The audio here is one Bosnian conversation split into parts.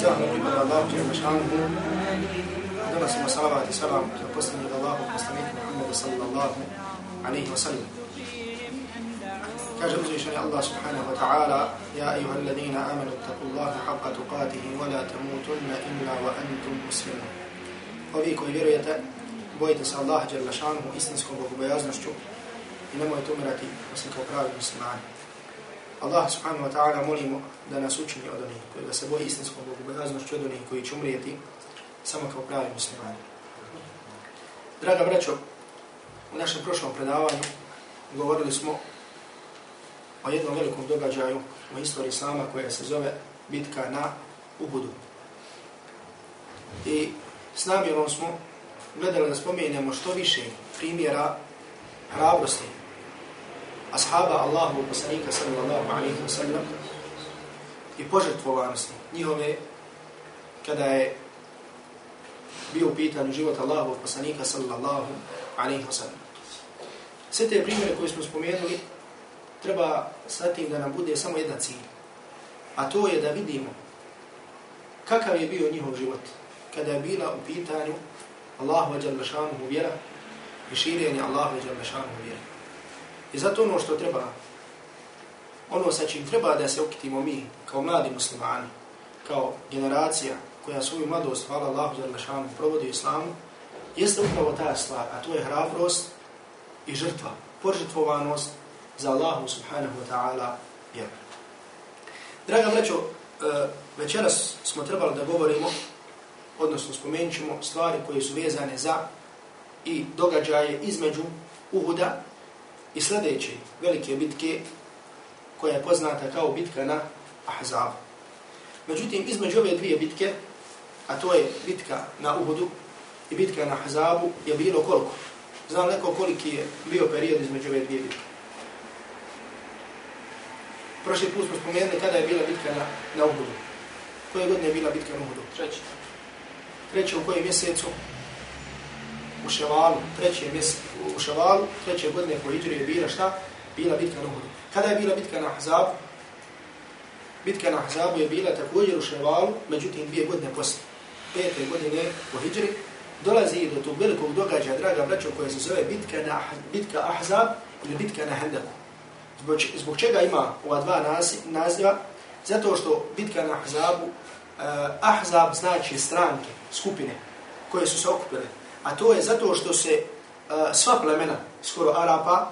Zahvala pripada Allah, Jalla šanuhu. Donosimo salavat i salam na posljednjeg Allahu, poslanika Muhammedu sallallahu alaihi wa sallam. Kaže uzvišeni Allah subhanahu wa ta'ala Ja ayuha alladhina amanu taku Allaha haqqa tuqatihi wa la tamutunna illa wa antum muslimun. Ovi koji vjerujete, bojite se Allaha jalla šanuhu istinskom bogobojaznošću i nemojte umirati osim kao pravi muslimani. Allah subhanahu wa ta'ala molimo da nas učini od onih koji da se boji istinskom bogobojaznošću od onih koji će umrijeti samo kao pravi muslimani. Draga braćo, u našem prošlom predavanju govorili smo o jednom velikom događaju u istoriji Islama koja se zove bitka na Ubudu. I s namjerom smo gledali da spomenemo što više primjera hrabrosti ashaba Allahu poslanika sallallahu alaihi wa sallam i požrtvovanosti njihove kada je bio u pitanju život Allahu poslanika sallallahu alaihi wa sallam. Sve te primjere koje smo spomenuli treba satim da nam bude samo jedan cilj. A to je da vidimo kakav je bio njihov život kada je bila u pitanju Allahu ađal šanuhu vjera i širenje Allahu ađal šanuhu vjera. I zato ono što treba, ono sa čim treba da se okitimo mi kao mladi muslimani, kao generacija koja svoju mladost, hvala Allahu za lašanu, provodi u islamu, jeste upravo ta stvar, a to je hrabrost i žrtva, požrtvovanost za Allahu subhanahu wa ta'ala vjeru. Draga braćo, e, večeras smo trebali da govorimo, odnosno spomenut ćemo stvari koje su vezane za i događaje između Uhuda i sljedeće velike bitke koja je poznata kao bitka na Ahzabu. Međutim, između ove dvije bitke, a to je bitka na Uhudu i bitka na Ahzabu, je bilo koliko? Znam neko koliki je bio period između ove dvije bitke. Prošli put smo spomenuli kada je bila bitka na, na Uhudu. Koje godine je bila bitka na Uhudu? Treći. Treći u kojem mjesecu? U Ševalu. treće mjesto, u Ševalu. Treće godine po Hidri je bila šta? Bila bitka na Uhudu. Kada je bila bitka na Ahzabu? Bitka na Ahzabu je bila također u Ševalu, međutim dvije godine poslije. Pete godine po Hidri dolazi do tog velikog događaja, draga braćo, koja se zove bitka, na, bitka Ahzab ili bitka na Hendaku. Zbog, zbog čega ima ova dva naziva? Zato što bitka na Ahzabu, eh, Ahzab znači stranke, skupine koje su se okupile. A to je zato što se uh, sva plemena, skoro Arapa,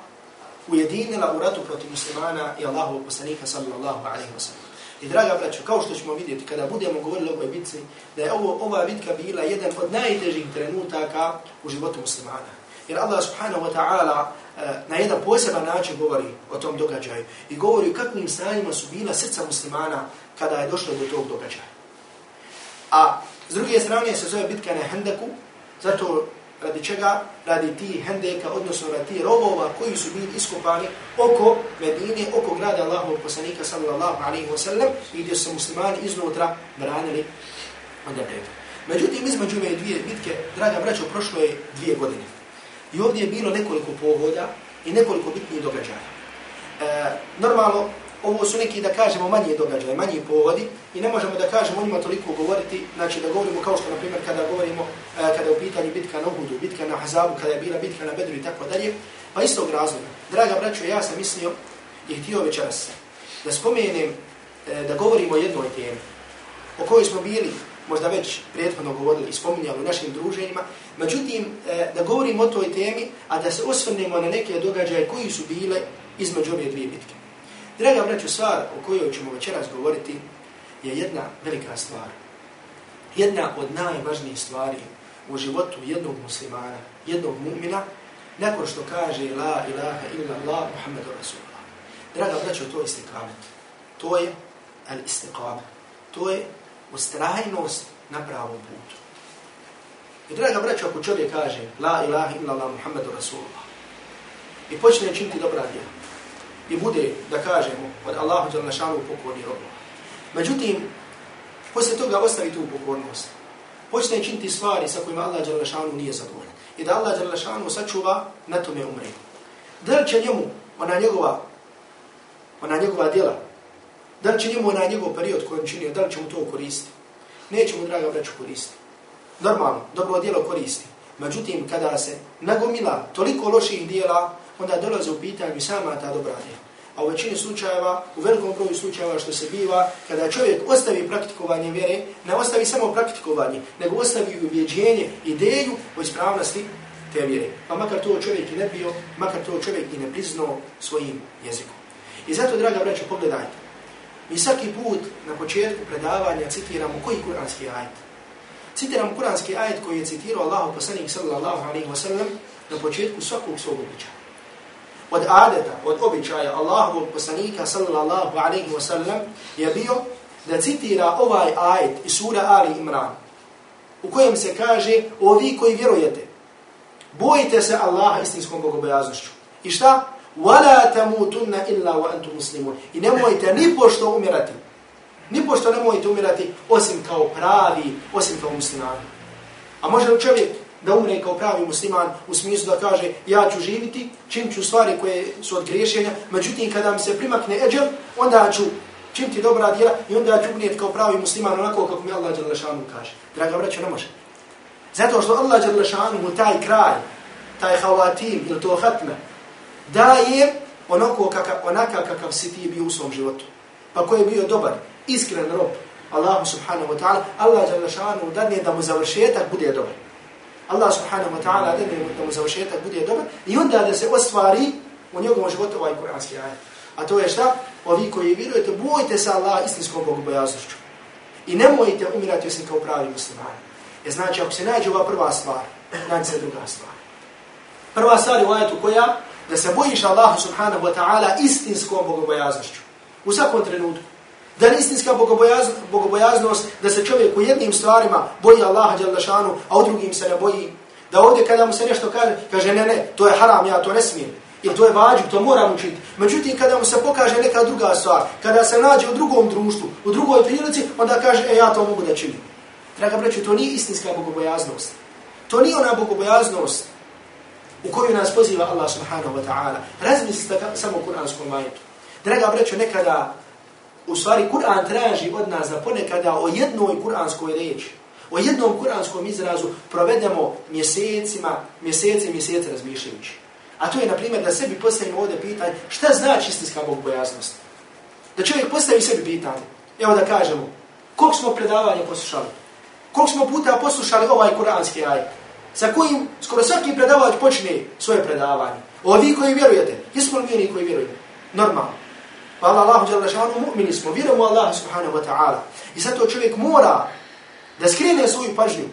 ujedinila u ratu protiv muslimana i Allahovog poslanika sallallahu alaihi wa sallam. I draga braćo, kao što ćemo vidjeti kada budemo govorili o ovoj bitci, da je ovo, ova bitka bila jedan od najtežih trenutaka u životu muslimana. Jer Allah subhanahu wa ta'ala e, na jedan poseban način govori o tom događaju i govori kakvim stanjima su bila srca muslimana kada je došlo do tog događaja. A s druge strane se zove bitka na Hendeku, zato radi čega? Radi ti Hendeka, odnosno radi ti robova koji su bili iskopani oko Medine, oko grada Allahovog poslanika sallallahu alaihi wa sallam i gdje su muslimani iznutra branili onda preko. Međutim, između ove dvije bitke, draga braćo, prošlo je dvije godine. I ovdje je bilo nekoliko povoda i nekoliko bitnijih događaja. E, normalno, ovo su neki, da kažemo, manje događaje, manje povodi i ne možemo da kažemo o njima toliko govoriti, znači da govorimo kao što, na primjer, kada govorimo, e, kada je u pitanju bitka na Uhudu, bitka na Hazabu, kada je bila bitka na Bedru i tako dalje, pa istog razloga. Draga braćo, ja sam mislio i htio večeras da spomenem, e, da govorimo o jednoj temi o kojoj smo bili možda već prijethodno govorili i spominjali u našim druženjima. Međutim, e, da govorimo o toj temi, a da se osvrnemo na neke događaje koji su bile između ove dvije bitke. Draga braću, stvar o kojoj ćemo večeras govoriti je jedna velika stvar. Jedna od najvažnijih stvari u životu jednog muslimana, jednog mumina, nakon što kaže La ilaha illa Allah Muhammedu Rasulullah. Draga braćo, to je istikamet. To je al-istiqamet. To je ustrajnost na pravom putu. I draga braćo, ako čovjek kaže La ilaha illa Allah Muhammedu Rasulullah i počne činiti dobra djela i bude, da kažemo, od Allahu za našanu pokorni robu. Međutim, posle toga ostavi tu pokornost. Počne činiti stvari sa kojima Allah za našanu nije zadovoljan. I da Allah za našanu sačuva, na tome umre. Da li će njemu, ona njegova, ona njegova djela, Da li će njemu na njegov period kojem činio, da li će mu to koristiti? neće mu, draga braću, koristiti. Normalno, dobro djelo koristi. Međutim, kada se nagomila toliko loših dijela, onda dolaze u pitanju sama ta dobra djela. A u većini slučajeva, u velikom broju slučajeva što se biva, kada čovjek ostavi praktikovanje vjere, ne ostavi samo praktikovanje, nego ostavi uvjeđenje, ideju o ispravnosti te vjere. Pa makar to čovjek i ne bio, makar to čovjek i ne priznao svojim jezikom. I zato, draga braćo, pogledajte. Mi svaki put na početku predavanja citiramo koji kuranski ajet. Citiram kuranski ajet koji je citirao Allah poslanik sallallahu alaihi wa sallam na početku svakog svog običaja Od adeta, od običaja Allahovog poslanika sallallahu alaihi wa sallam je bio da citira ovaj ajet iz sura Ali Imran u kojem se kaže o vi koji vjerujete bojite se Allaha istinskom bogobojaznošću. I šta? وَلَا تَمُوتُنَّ إِلَّا وَأَنْتُمْ مُسْلِمُونَ I nemojte ni pošto umirati Ni pošto ne mojete umirati osim kao pravi, osim kao muslimani. A može li čovjek da umre kao pravi musliman u smislu da kaže ja ću živiti, čim ću stvari koje su od griješenja, međutim kada mi se primakne eđel, onda ću čim ti dobra djela i onda ću umrijeti kao pravi musliman onako kako mi Allah Đalešanu kaže. Draga braća, ne može. Zato što Allah Đalešanu mu taj kraj, taj havatim ili to hatme, daje onako kakav, onaka kakav si ti bio u svom životu. Pa ko je bio dobar, iskren rob Allahu subhanahu wa ta'ala, Allah Đalešanu šanu dadne da mu završetak bude dobar. Allah subhanahu wa ta'ala dadne da mu završetak bude dobar i onda da se ostvari u njegovom životu ovaj kuranski ajet. A to je šta? Ovi koji vjerujete, bojte se Allah istinskom Bogu bojaznošću. I nemojte umirati osim kao pravi muslimani. Je znači, ako se nađe ova prva stvar, nađe se druga stvar. Prva stvar je u ajetu koja? Da se bojiš Allah subhanahu wa ta'ala istinskom Bogu bojaznošću. U svakom trenutku. Da li istinska bogobojaznost, da se čovjek u jednim stvarima boji Allaha Đalešanu, a u drugim se ne boji. Da ovdje kada mu se nešto kaže, kaže ne, ne, to je haram, ja to ne smijem. Ili to je vađu, to moram učiti. Međutim, kada mu se pokaže neka druga stvar, kada se nađe u drugom društvu, u drugoj prilici, onda kaže, e, ja to mogu da činim. Draga breću, to nije istinska bogobojaznost. To nije ona bogobojaznost u koju nas poziva Allah subhanahu wa ta'ala. Razmislite samo u kuranskom majetu. Draga breću, nekada u stvari Kur'an traži od nas da ponekada o jednoj kuranskoj reči, o jednom kuranskom izrazu provedemo mjesecima, mjesece i mjesece razmišljajući. A to je, na primjer, da sebi postavimo ovdje pitanje šta znači istinska bogobojaznost? Da čovjek postavi sebi pitanje. Evo da kažemo, koliko smo predavanja poslušali? Koliko smo puta poslušali ovaj kuranski aj? Sa kojim skoro svaki predavač počne svoje predavanje? Ovi koji vjerujete, jesmo li mi koji vjerujete? Normalno. Hvala Allahu jalla šanu, mu'mini smo, vjerujemo Allahu subhanahu wa ta'ala. I zato čovjek mora da skrine svoju pažnju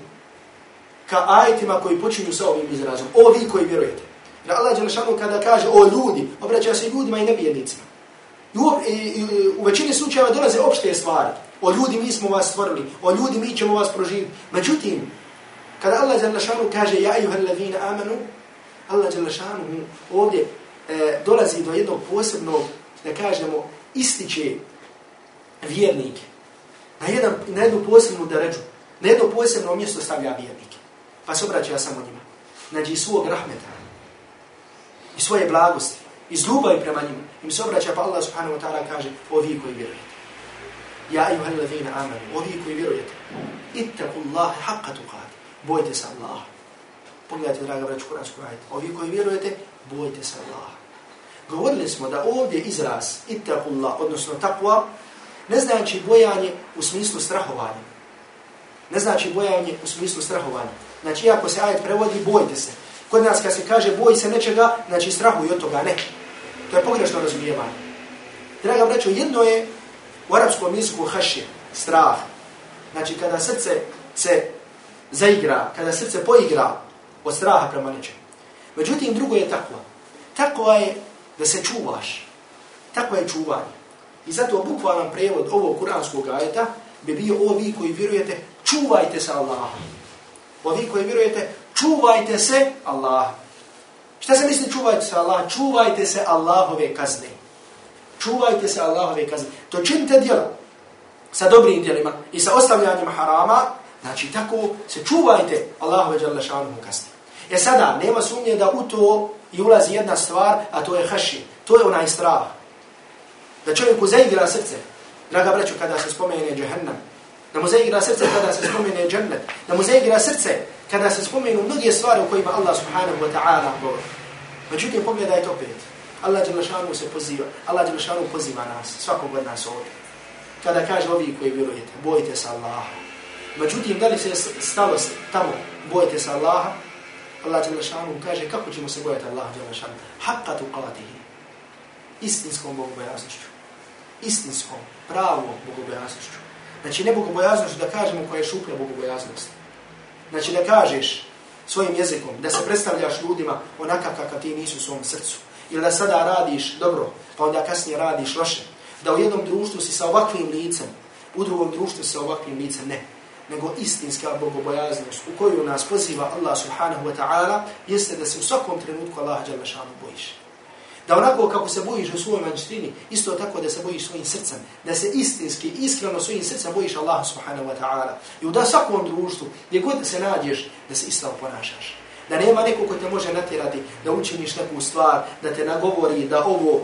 ka ajetima koji počinju sa ovim izrazom. O vi koji vjerujete. Jer Allah jalla šanu kada kaže o ljudi, obraća se ljudima i nevjernicima. I u, i, i, u većini slučajeva dolaze opšte stvari. O ljudi mi smo vas stvorili, o ljudi mi ćemo vas proživiti. Međutim, kada Allah jalla šanu kaže ja ayuha amanu, Allah jalla šanu ovdje e, dolazi do jednog posebnog da kažemo, ističe vjernike. Na, jedan, na jednu posebnu deređu, na jedno posebno mjesto stavlja vjernike. Pa se obraća samo njima. Znači svog rahmeta i svoje blagosti, iz ljubavi prema njima. Im se obraća pa Allah subhanahu wa ta'ala kaže, ovi koji vjerujete. Ja i uhal levina amanu, ovi koji vjerujete. Ittaku Allahe haqqa tuqad. Bojte se Allah. Pogledajte, draga braću, kuransku ajde. Ovi koji vjerujete, bojte se Allah. Govorili smo da ovdje izraz ittaqullah, odnosno takva, ne znači bojanje u smislu strahovanja. Ne znači bojanje u smislu strahovanja. Znači, ako se ajet prevodi, bojte se. Kod nas kad se kaže boj se nečega, znači strahuj od toga, ne. To je pogrešno razumijevanje. Draga braćo, jedno je u arapskom jeziku hašje, strah. Znači, kada srce se zaigra, kada srce poigra od straha prema nečemu. Međutim, drugo je takva. Takva je da se čuvaš. Tako je čuvanje. I zato bukvalan prevod ovog kuranskog ajeta bi bio ovi koji vjerujete, čuvajte se Allah. Ovi koji vjerujete, čuvajte se Allah. Šta se misli čuvajte se Allah? Čuvajte se Allahove kazne. Čuvajte se Allahove kazne. To činite djelo sa dobrim djelima i sa ostavljanjem harama, znači tako se čuvajte Allahove kazne. E sada, nema sumnje da u to i ulazi jedna stvar, a to je haši. To je onaj strah. Da čovjeku zaigra srce. Draga braću, kada se spomene džahannam, Da mu zaigra srce kada se spomene džennet. Da mu zaigra srce kada se spomenu mnoge stvari u kojima Allah subhanahu wa ta'ala govori. Međutim, pogledajte opet. Allah Đelešanu se poziva. Allah Đelešanu poziva nas, svakog od nas ovdje. Kada kaže ovi koji vjerujete, bojite se Allaha. Međutim, da li se stalo tamo, bojite se Allaha, Allah Đelešanu kaže kako ćemo se bojati Allah Đelešanu. Hakka tuqatihi. Istinskom bogobojaznošću. Istinskom, pravom bogobojaznošću. Znači ne bogobojaznošću da kažemo koja je šuplja bogobojaznost. Znači da kažeš svojim jezikom, da se predstavljaš ljudima onakav kakav ti nisu u svom srcu. Ili da sada radiš dobro, pa onda kasnije radiš loše. Da u jednom društvu si sa ovakvim licem, u drugom društvu si sa ovakvim licem, ne. Nego istinska bogobojaznost u koju nas poziva Allah subhanahu wa ta'ala, jeste da se u svakom trenutku Allah šanu bojiš. Da onako kako se bojiš u svojoj manjštini, isto tako da se bojiš svojim srcem, da se istinski, iskreno svojim srcem bojiš Allah subhanahu wa ta'ala. I u da svakom društvu, gdje god se nađeš, da se isto ponašaš. Da nema neko ko te može natjerati da učiniš neku stvar, da te nagovori, da ovo...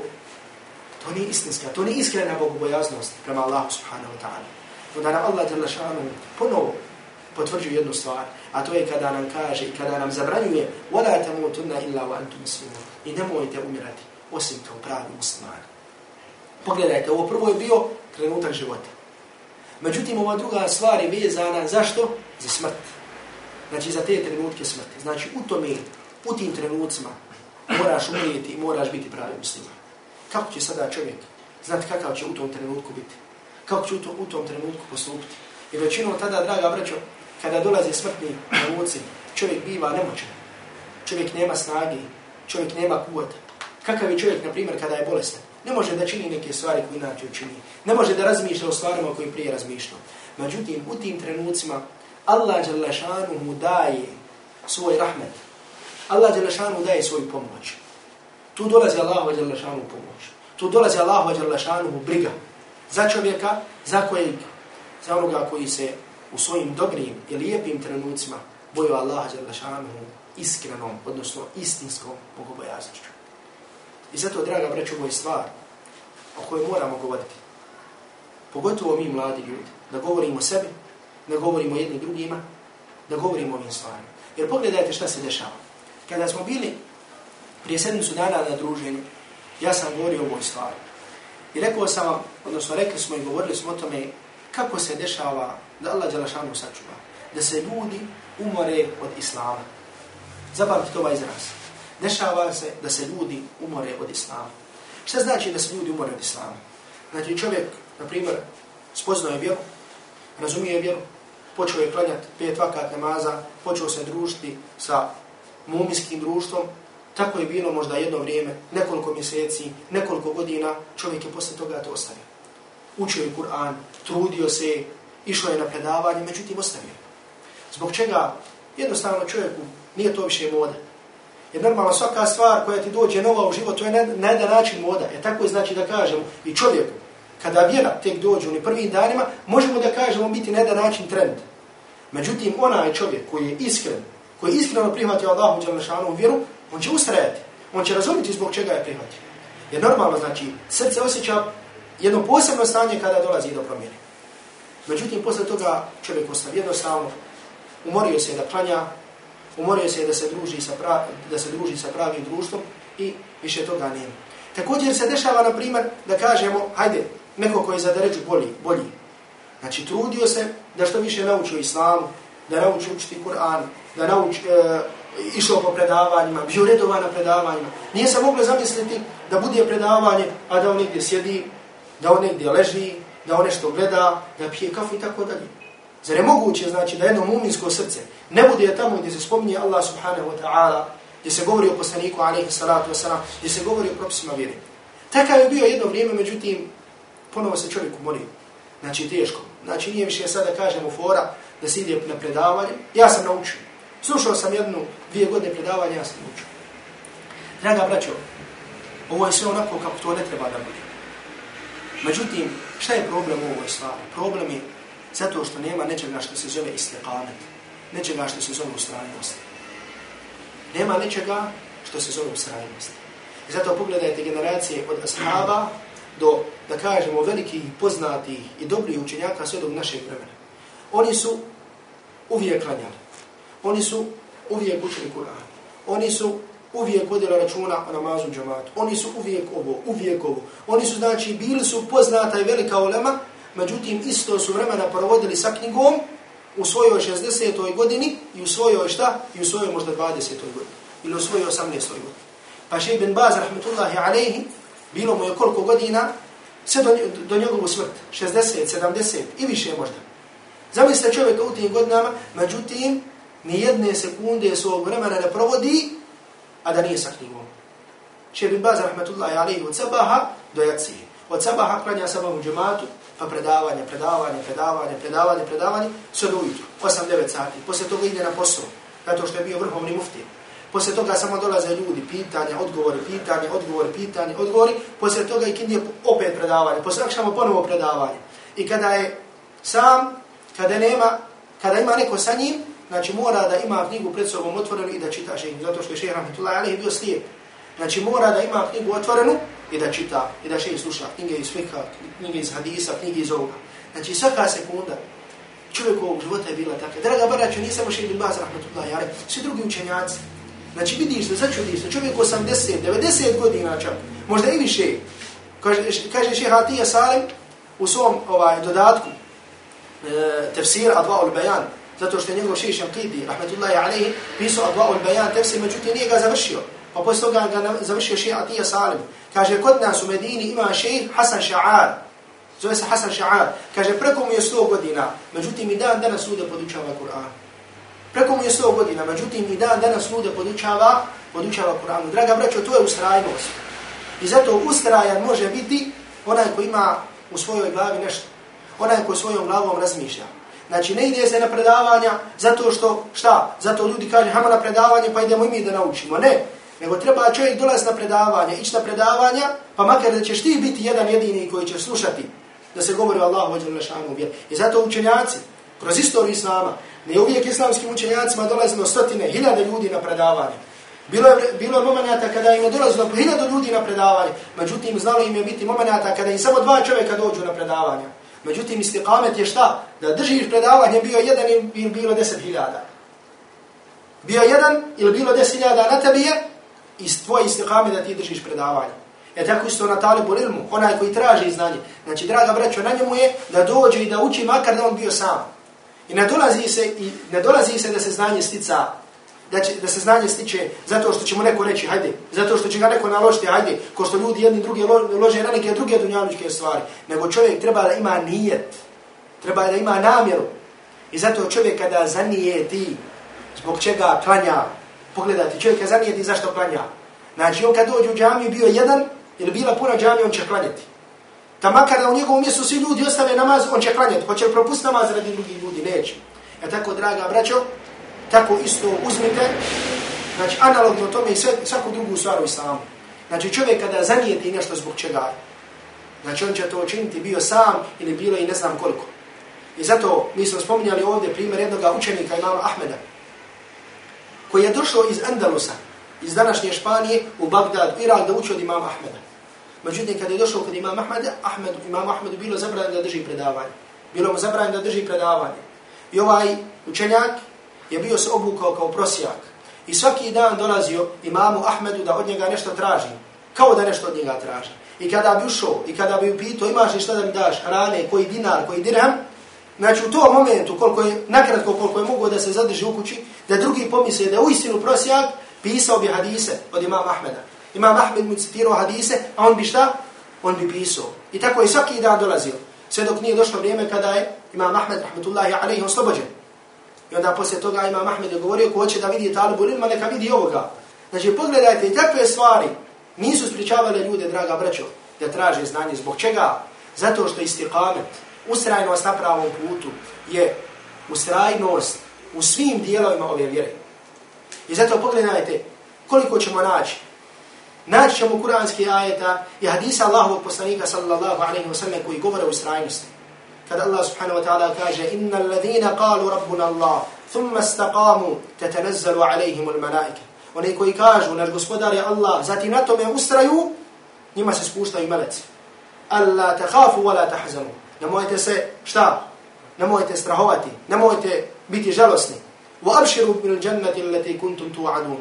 To nije istinska, to nije iskrena bogobojaznost prema Allahu subhanahu wa ta'ala Onda nam Allah jalla šanu ponovo potvrđuje jednu stvar, a to je kada nam kaže i kada nam zabranjuje وَلَا تَمُوتُنَّ إِلَّا وَأَنْتُمْ سِمُونَ I nemojte umirati osim kao pravi muslimani. Pogledajte, ovo prvo je bio trenutak života. Međutim, ova druga stvar je vezana, zašto? Za smrt. Znači, za te trenutke smrti. Znači, u tome, u tim trenucima, moraš umrijeti i moraš biti pravi musliman. Kako će sada čovjek znati kakav će u tom trenutku biti? Kako ću u tom, u tom trenutku postupiti? I većinom tada, draga braćo, kada dolaze smrtni nauci, čovjek biva nemoćan. Čovjek nema snage, čovjek nema kuvata. Kakav je čovjek, na primjer, kada je bolestan? Ne može da čini neke stvari koje inače učini. Ne može da razmišlja o stvarima koje prije razmišlja. Međutim, u tim trenucima Allah Đalešanu mu daje svoj rahmet. Allah Đalešanu daje svoju pomoć. Tu dolazi Allah Đalešanu pomoć. Tu dolazi Allah Đalešanu briga. Za čovjeka, za kojeg, za onoga koji se u svojim dobrim i lijepim trenucima boju Allah Đalešanu iskrenom, odnosno istinskom bogobojaznošću. I zato, draga breću, ovo je stvar o kojoj moramo govoriti. Pogotovo mi mladi ljudi, da govorimo o sebi, da govorimo jedni drugima, da govorimo o ovim stvarima. Jer pogledajte šta se dešava. Kada smo bili prije sedmicu dana na druženju, ja sam govorio o ovoj stvari. I rekao sam vam, odnosno rekli smo i govorili smo o tome kako se dešava da Allah Đalašanu sačuva. Da se ljudi umore od Islama. Zapamtite ovaj izraz dešava se da se ljudi umore od islama. Šta znači da se ljudi umore od islama? Znači čovjek, na primjer, spoznao je vjeru, razumije vjeru, počeo je klanjati pet vakat namaza, počeo se družiti sa mumijskim društvom, tako je bilo možda jedno vrijeme, nekoliko mjeseci, nekoliko godina, čovjek je posle toga to ostavio. Učio je Kur'an, trudio se, išao je na predavanje, međutim ostavio. Zbog čega jednostavno čovjeku nije to više moda. Jer normalno svaka stvar koja ti dođe nova u život, to je na jedan način moda. E je tako znači da kažemo i čovjeku, kada vjera tek dođe u prvim danima, možemo da kažemo biti na jedan način trend. Međutim, onaj čovjek koji je iskren, koji je iskreno prihvatio Allahu Đalešanu vjeru, on će ustrajati. On će razumjeti zbog čega je prihvatio. Jer normalno, znači, srce osjeća jedno posebno stanje kada dolazi do promjene. Međutim, posle toga čovjek ostav jednostavno, umorio se da klanja, umorio se da se druži sa pra, da se druži sa pravim društvom i više toga nema. Također se dešava na primjer da kažemo hajde neko koji je za deređu bolji, bolji. Znači trudio se da što više nauči o islamu, da nauči učiti Kur'an, da nauči e, išao po predavanjima, bio redovan na predavanjima. Nije se moglo zamisliti da bude predavanje, a da on negdje sjedi, da on negdje leži, da on nešto gleda, da pije kafu i tako dalje. Zar je moguće, znači, da jedno muminsko srce ne bude tamo gdje se spominje Allah subhanahu wa ta'ala, gdje se govori o poslaniku, alaihi salatu wa salam, gdje se govori o propisima vjeri. Takav je bio jedno vrijeme, međutim, ponovo se čovjek umorio. Znači, teško. Znači, nije više sada kažemo fora da se ide na predavanje. Ja sam naučio. Slušao sam jednu, dvije godine predavanja, ja sam učio. Draga braćo, ovo je sve onako kako to ne treba da bude. Međutim, šta je problem u ovoj stvari? Problem je Zato što nema nečega što se zove istiqamet. Nečega što se zove ustrajnost. Nema nečega što se zove ustrajnost. I zato pogledajte generacije od ashaba do, da kažemo, velikih, poznatih i dobrih učenjaka sve do našeg vremena. Oni su uvijek klanjali. Oni su uvijek učili Kur'an. Oni su uvijek vodili računa o namazu džamatu. Oni su uvijek ovo, uvijek ovo. Oni su, znači, bili su poznata i velika ulema, međutim, isto su vremena provodili sa knjigom u svojoj 60. godini i u svojoj šta? I u svojoj možda 20. godini. Ili u svojoj 18. godini. Pa še ibn Baz, rahmetullahi alaihi, bilo mu je koliko godina, sve do, do njegovu smrt, 60, 70 i više možda. Zamislite čovjeka u tim godinama, međutim, ni jedne sekunde svog vremena ne provodi, a da nije sa knjigom. Še ibn Baz, rahmetullahi alaihi, od sabaha do jacije. Od sabaha klanja sabahu džematu, pa predavanje, predavanje, predavanje, predavanje, predavanje, sve do ujutru, 8-9 sati. Poslije toga ide na posao, zato što je bio vrhovni mufti. Poslije toga samo dolaze ljudi, pitanja, odgovori, pitanje, odgovori, pitanje, odgovori. Poslije toga i kindije opet predavanje. Poslije akšamo ponovo predavanje. I kada je sam, kada nema, kada ima neko sa njim, znači mora da ima knjigu pred sobom otvorenu i da čita šehr. Zato što je šehr Rahmetullah Alihi bio slijep. Znači mora da ima knjigu otvorenu i da čita, i da šehr sluša knjige iz fika, knjige iz hadisa, knjige iz ovoga. Znači svaka sekunda čovjekovog života je bila takva. Draga baraću, samo šehr bin Baz Rahmetullah Alihi, svi drugi učenjaci, Znači vidiš se, začudiš se, čovjek 80, 90 godina čak, možda i više. Kaže, kaže šeha Atija Salim u svom ovaj, dodatku e, tefsir Adva ul Bayan, zato što je njegov šeš Šamkidi, rahmetullahi alaihi, pisao Adva ul Bayan tefsir, međutim nije ga završio. Pa posle toga ga završio šeha Atija Salim. Kaže, kod nas u Medini ima šeha Hasan Ša'ar, zove se Hasan Ša'ar. Kaže, preko mu je 100 godina, međutim i dan danas sude podučava Kur'an. Preko mu je 100 godina, međutim i dan danas lude podučava, podučava Kur'an. Draga braćo, to je ustrajnost. I zato ustrajan može biti onaj ko ima u svojoj glavi nešto. Onaj ko svojom glavom razmišlja. Znači ne ide se na predavanja zato što, šta? Zato ljudi kaže, hama na predavanje pa idemo i mi da naučimo. Ne. Nego treba čovjek dolaz na predavanje, ići na predavanja, pa makar da ćeš ti biti jedan jedini koji će slušati da se govori o Allahu ođe lešanu vjer. I zato učenjaci, kroz istoriju Islama, Ne uvijek islamskim učenjacima dolazilo stotine, hiljade ljudi na predavanje. Bilo je, bilo je momenata kada im je dolazilo po hiljadu ljudi na predavanje. Međutim, znalo im je biti momenata kada im samo dva čovjeka dođu na predavanje. Međutim, istiqamet je šta? Da držiš predavanje bio jedan ili bilo deset hiljada. Bio jedan ili bilo deset hiljada na tebi je i tvoj istikamet da ti držiš predavanje. E tako isto na talibu ilmu, onaj koji traži znanje. Znači, draga braćo, na njemu je da dođe i da uči makar da on bio sam. I ne dolazi se, i ne dolazi se da se znanje stica, da, će, da se znanje stiče zato što će mu neko reći, hajde, zato što će ga neko naložiti, hajde, ko što ljudi jedni drugi lože na neke druge dunjalučke stvari, nego čovjek treba da ima nijet, treba da ima namjeru. I zato čovjek kada zanijeti zbog čega klanja, pogledajte, čovjek kada zanijeti zašto klanja. Znači, on kad dođe u džamiju bio jedan, ili bila puna džamija, on će klanjati. Da makar da u njegovom mjestu svi ljudi ostave namaz, on će klanjati. Hoće li propustiti namaz radi drugih ljudi? Neće. E tako, draga braćo, tako isto uzmite, znači analogno tome i sve, svaku drugu stvar u islamu. Znači čovjek kada zanijeti nešto zbog čega, znači on će to učiniti bio sam ili bilo i ne znam koliko. I zato mi smo spominjali ovdje primjer jednog učenika imama Ahmeda, koji je došao iz Andalusa, iz današnje Španije u Bagdad, Irak, da uči od imama Ahmeda. Međutim, kada je došao kod imam Ahmed, Ahmed, imam Ahmed bilo zabranjeno da drži predavanje. Bilo mu zabranjeno da drži predavanje. I ovaj učenjak je bio se obukao kao prosijak. I svaki dan dolazio imamu Ahmedu da od njega nešto traži. Kao da nešto od njega traži. I kada bi ušao, i kada bi upito, imaš li šta da mi daš, hrane, koji dinar, koji dirham, znači u tom momentu, koliko je, nakratko koliko je mogo da se zadrži u kući, da drugi pomisle da je uistinu prosijak, pisao bi hadise od imama Ahmeda. Imam Ahmed mu citirao hadise, a on bi šta? On bi pisao. I tako je svaki dan dolazio. Sve dok nije došlo vrijeme kada je Imam Ahmed, rahmetullahi alaihi, oslobođen. I onda poslije toga Imam Ahmed je govorio ko hoće da vidi talibu ilma, neka vidi ovoga. Znači, pogledajte, i takve stvari nisu spričavale ljude, draga braćo, da traže znanje. Zbog čega? Zato što istikamet, ustrajnost na pravom putu, je ustrajnost u svim dijelovima ove vjere. I zato pogledajte koliko ćemo naći Naći ćemo kuranski ajeta i hadisa Allahovog poslanika sallallahu alaihi wa sallam koji govore o ustrajnosti. Kada Allah subhanahu wa ta'ala kaže Inna alladhina qalu rabbuna Allah thumma istaqamu tatanazzalu alayhim almalaika. Oni koji kažu naš gospodar je Allah zati na tome ustraju njima se spuštaju meleci. Alla takhafu wa la tahzanu. Nemojte se šta? nemojte strahovati, nemojte biti žalosni. Wa abshiru bil jannati allati kuntum tu'adun.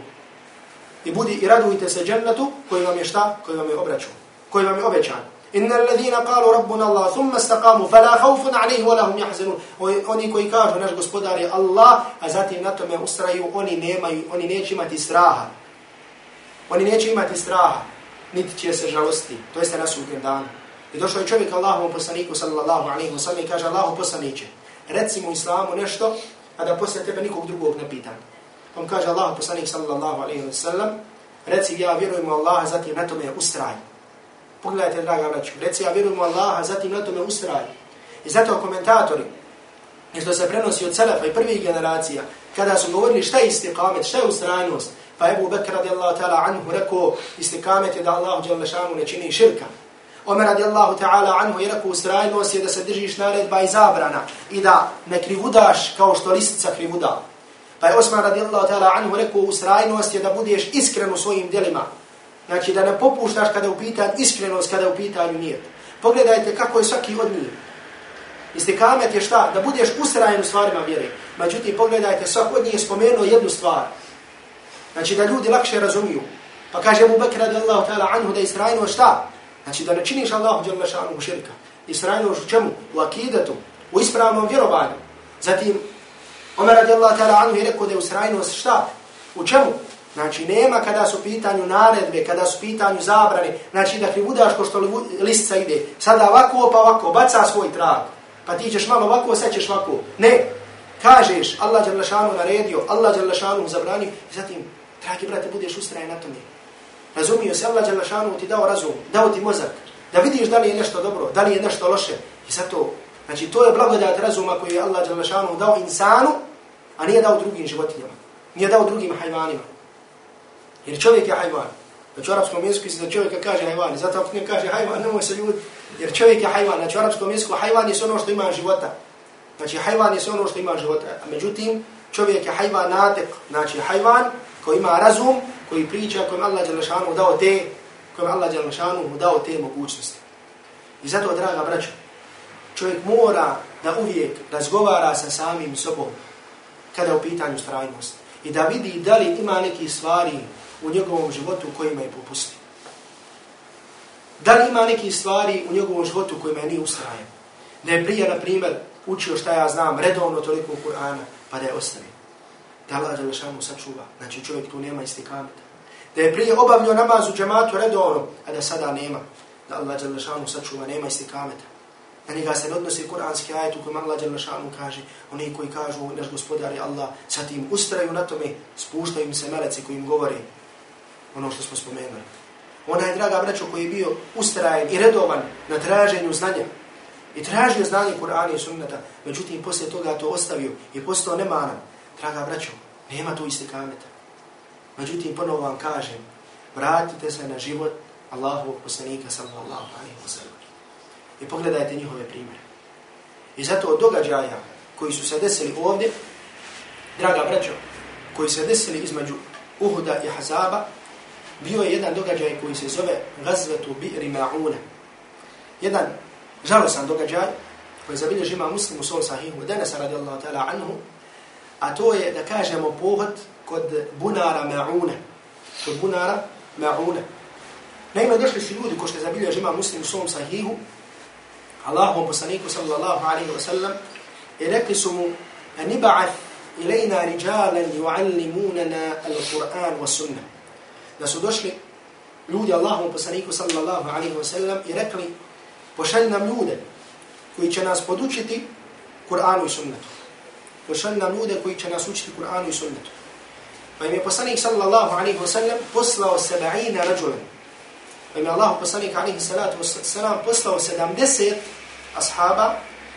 I budi i radujte se džennetu koji vam je šta? Koji vam je obraćan. Koji vam je obećan. Inna alladhina qalu rabbuna Allah thumma istaqamu fala khawfun alayhim wa lahum yahzanun. Oni koji kažu naš gospodar je Allah, a zatim na tome ustraju, oni nemaju, oni neće imati straha. Oni neće imati straha, niti će se žalosti. To jeste na sudnjem danu. I došao je čovjek Allahovom poslaniku sallallahu alejhi ve sellem i kaže Allahu poslaniće, reci mu islamu nešto, a da posle tebe nikog drugog ne pitam. On kaže Allahu poslanik sallallahu alejhi ve sellem, reci ja vjerujem u Allaha, zatim na tome ustraj. Pogledajte, draga braću, reci ja vjerujem u Allaha, zatim na tome ustraj. I zato komentatori, što se prenosi od Selefa i prvih generacija, kada su govorili šta je istikamet, šta je ustrajnost, pa Ebu Bekr radijallahu ta'ala anhu rekao istikamet je da Allah ne čini širka. Omer radijallahu ta'ala anhu je rekao ustrajnost je da se držiš naredba i zabrana i da ne krivudaš kao što listica krivuda. Pa je Osman radijallahu ta'ala anhu rekao ustrajnost je da budeš iskren u svojim djelima. Znači da ne popuštaš kada je u pitanju iskrenost, kada je u pitanju nijet. Pogledajte kako je svaki od njih. Istikamet je šta? Da budeš usrajen u stvarima vjere. Međutim, pogledajte, svak od njih je spomenuo jednu stvar. Znači da ljudi lakše razumiju. Pa kaže mu Bekra radijallahu ta'ala anhu da je istrajnost šta? Znači da ne činiš Allahu dželle šanu u širka. Israilu u čemu? U akidetu, u ispravnom vjerovanju. Zatim Omer radijallahu ta'ala anhu je rekao da je israilu šta? U čemu? Znači nema kada su pitanju naredbe, kada su pitanju zabrane, znači da krivudaš ko što listica ide. Sada ovako pa ovako, baca svoj trag. Pa ti ćeš malo ovako, sad ćeš ovako. Ne, kažeš Allah dželle šanu naredio, Allah dželle šanu zabranio i zatim, dragi brate, budeš ustrajen na tome. Razumio se Allah Đalešanu ti dao razum, dao ti mozak, da vidiš da li je nešto dobro, da li je nešto loše. I zato, znači to je blagodat razuma koji je Allah Đalešanu dao insanu, a nije dao drugim životinjama. Nije dao drugim hajvanima. Jer čovjek je hajvan. Znači u arapskom jeziku se da čovjeka kaže hajvan. Zato ako ne kaže hajvan, nemoj se ljudi. Jer čovjek je hajvan. Znači u arapskom jeziku hajvan je ono što ima života. Znači hajvan je ono što ima života. A međutim, čovjek je hajvan natek. Znači hajvan koji ima razum, koji priča kojem Allah Đalešanu dao te, kojem Allah Đalešanu dao te mogućnosti. I zato, draga braćo, čovjek mora da uvijek razgovara sa samim sobom kada je u pitanju strajnost i da vidi da li ima neki stvari u njegovom životu kojima je popusti. Da li ima neki stvari u njegovom životu kojima je nije ustrajen. Da je prije, na primjer, učio šta ja znam, redovno toliko Kur'ana, pa da je ostavio da Allah Đelešanu sačuva. Znači čovjek tu nema istikameta. Da je prije obavljio namaz u džematu redovno, a da sada nema. Da Allah Đelešanu sačuva, nema istikameta. Na njega se ne odnosi kuranski ajet u kojem Allah Đelešanu kaže, oni koji kažu, naš gospodar je Allah, sa tim ustraju na tome, spuštaju im se meleci koji im govore ono što smo spomenuli. Ona je, draga braćo, koji je bio ustrajen i redovan na traženju znanja. I tražio znanje Kur'ana i sunnata, međutim, poslije toga to ostavio i postao nemaran. Draga braćo, nema tu istikameta. Međutim, ponovo vam kažem, vratite se na život Allahovog poslanika sallallahu alaihi wa sallam. I pogledajte njihove primjere. I zato od događaja koji su se desili ovdje, draga braćo, koji se desili između Uhuda i Hazaba, bio je jedan događaj koji se zove Gazvetu Bi'ri Ma'una. Jedan žalosan događaj koji zabilježi ima muslim u svoj sahihu, danas radijallahu ta'ala anhu, a to je da kažemo pohod kod bunara Ma'una. Kod bunara Ma'una. Naime, došli su ljudi ko što je zabilio žima muslim u svom sahihu, Allahom poslaniku sallallahu alaihi wa sallam, i rekli su mu, niba'ath ilajna rijalan ju'allimunana al-Qur'an wa sunnah. Da su došli ljudi Allahom poslaniku sallallahu alaihi wa sallam i rekli, pošalj nam ljude koji će nas podučiti Kur'anu i sunnetu pošalj nam ljude koji će nas učiti Kur'anu i sunnetu. Pa im je poslanik sallallahu alaihi wa sallam poslao seba'ina rađulan. Pa im je Allah poslanik alaihi salatu wa sallam poslao sedamdeset ashaba,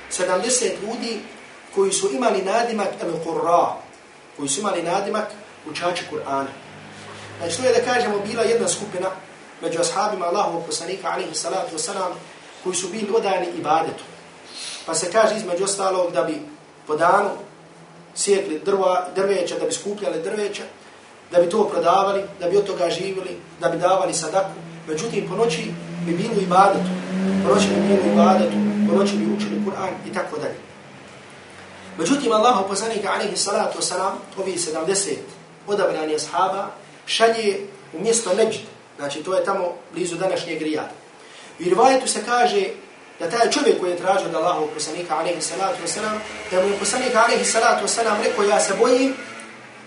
sedamdeset ljudi koji su imali nadimak al-Qurra, koji su imali nadimak učači Kur'ana. Znači to je da kažemo bila jedna skupina među ashabima Allahovog poslanika alaihi salatu wasalam koji su bili odajani ibadetu. Pa se kaže između ostalog da bi po danu sjekli drva, drveća, da bi skupljali drveća, da bi to prodavali, da bi od toga živjeli, da bi davali sadaku. Međutim, po noći bi bili u ibadetu, po noći bi bili u ibadetu, po noći bi učili Kur'an i tako dalje. Međutim, Allah poslanika alaihi salatu wasalam, ovi 70 odabrani ashaba, šalje u mjesto Neđd, znači to je tamo blizu današnjeg Rijada. I u rivajetu se kaže da taj čovjek koji je tražio od Allahov poslanika alaihi salatu wasalam, da mu je poslanika alaihi salatu wasalam rekao, ja se bojim,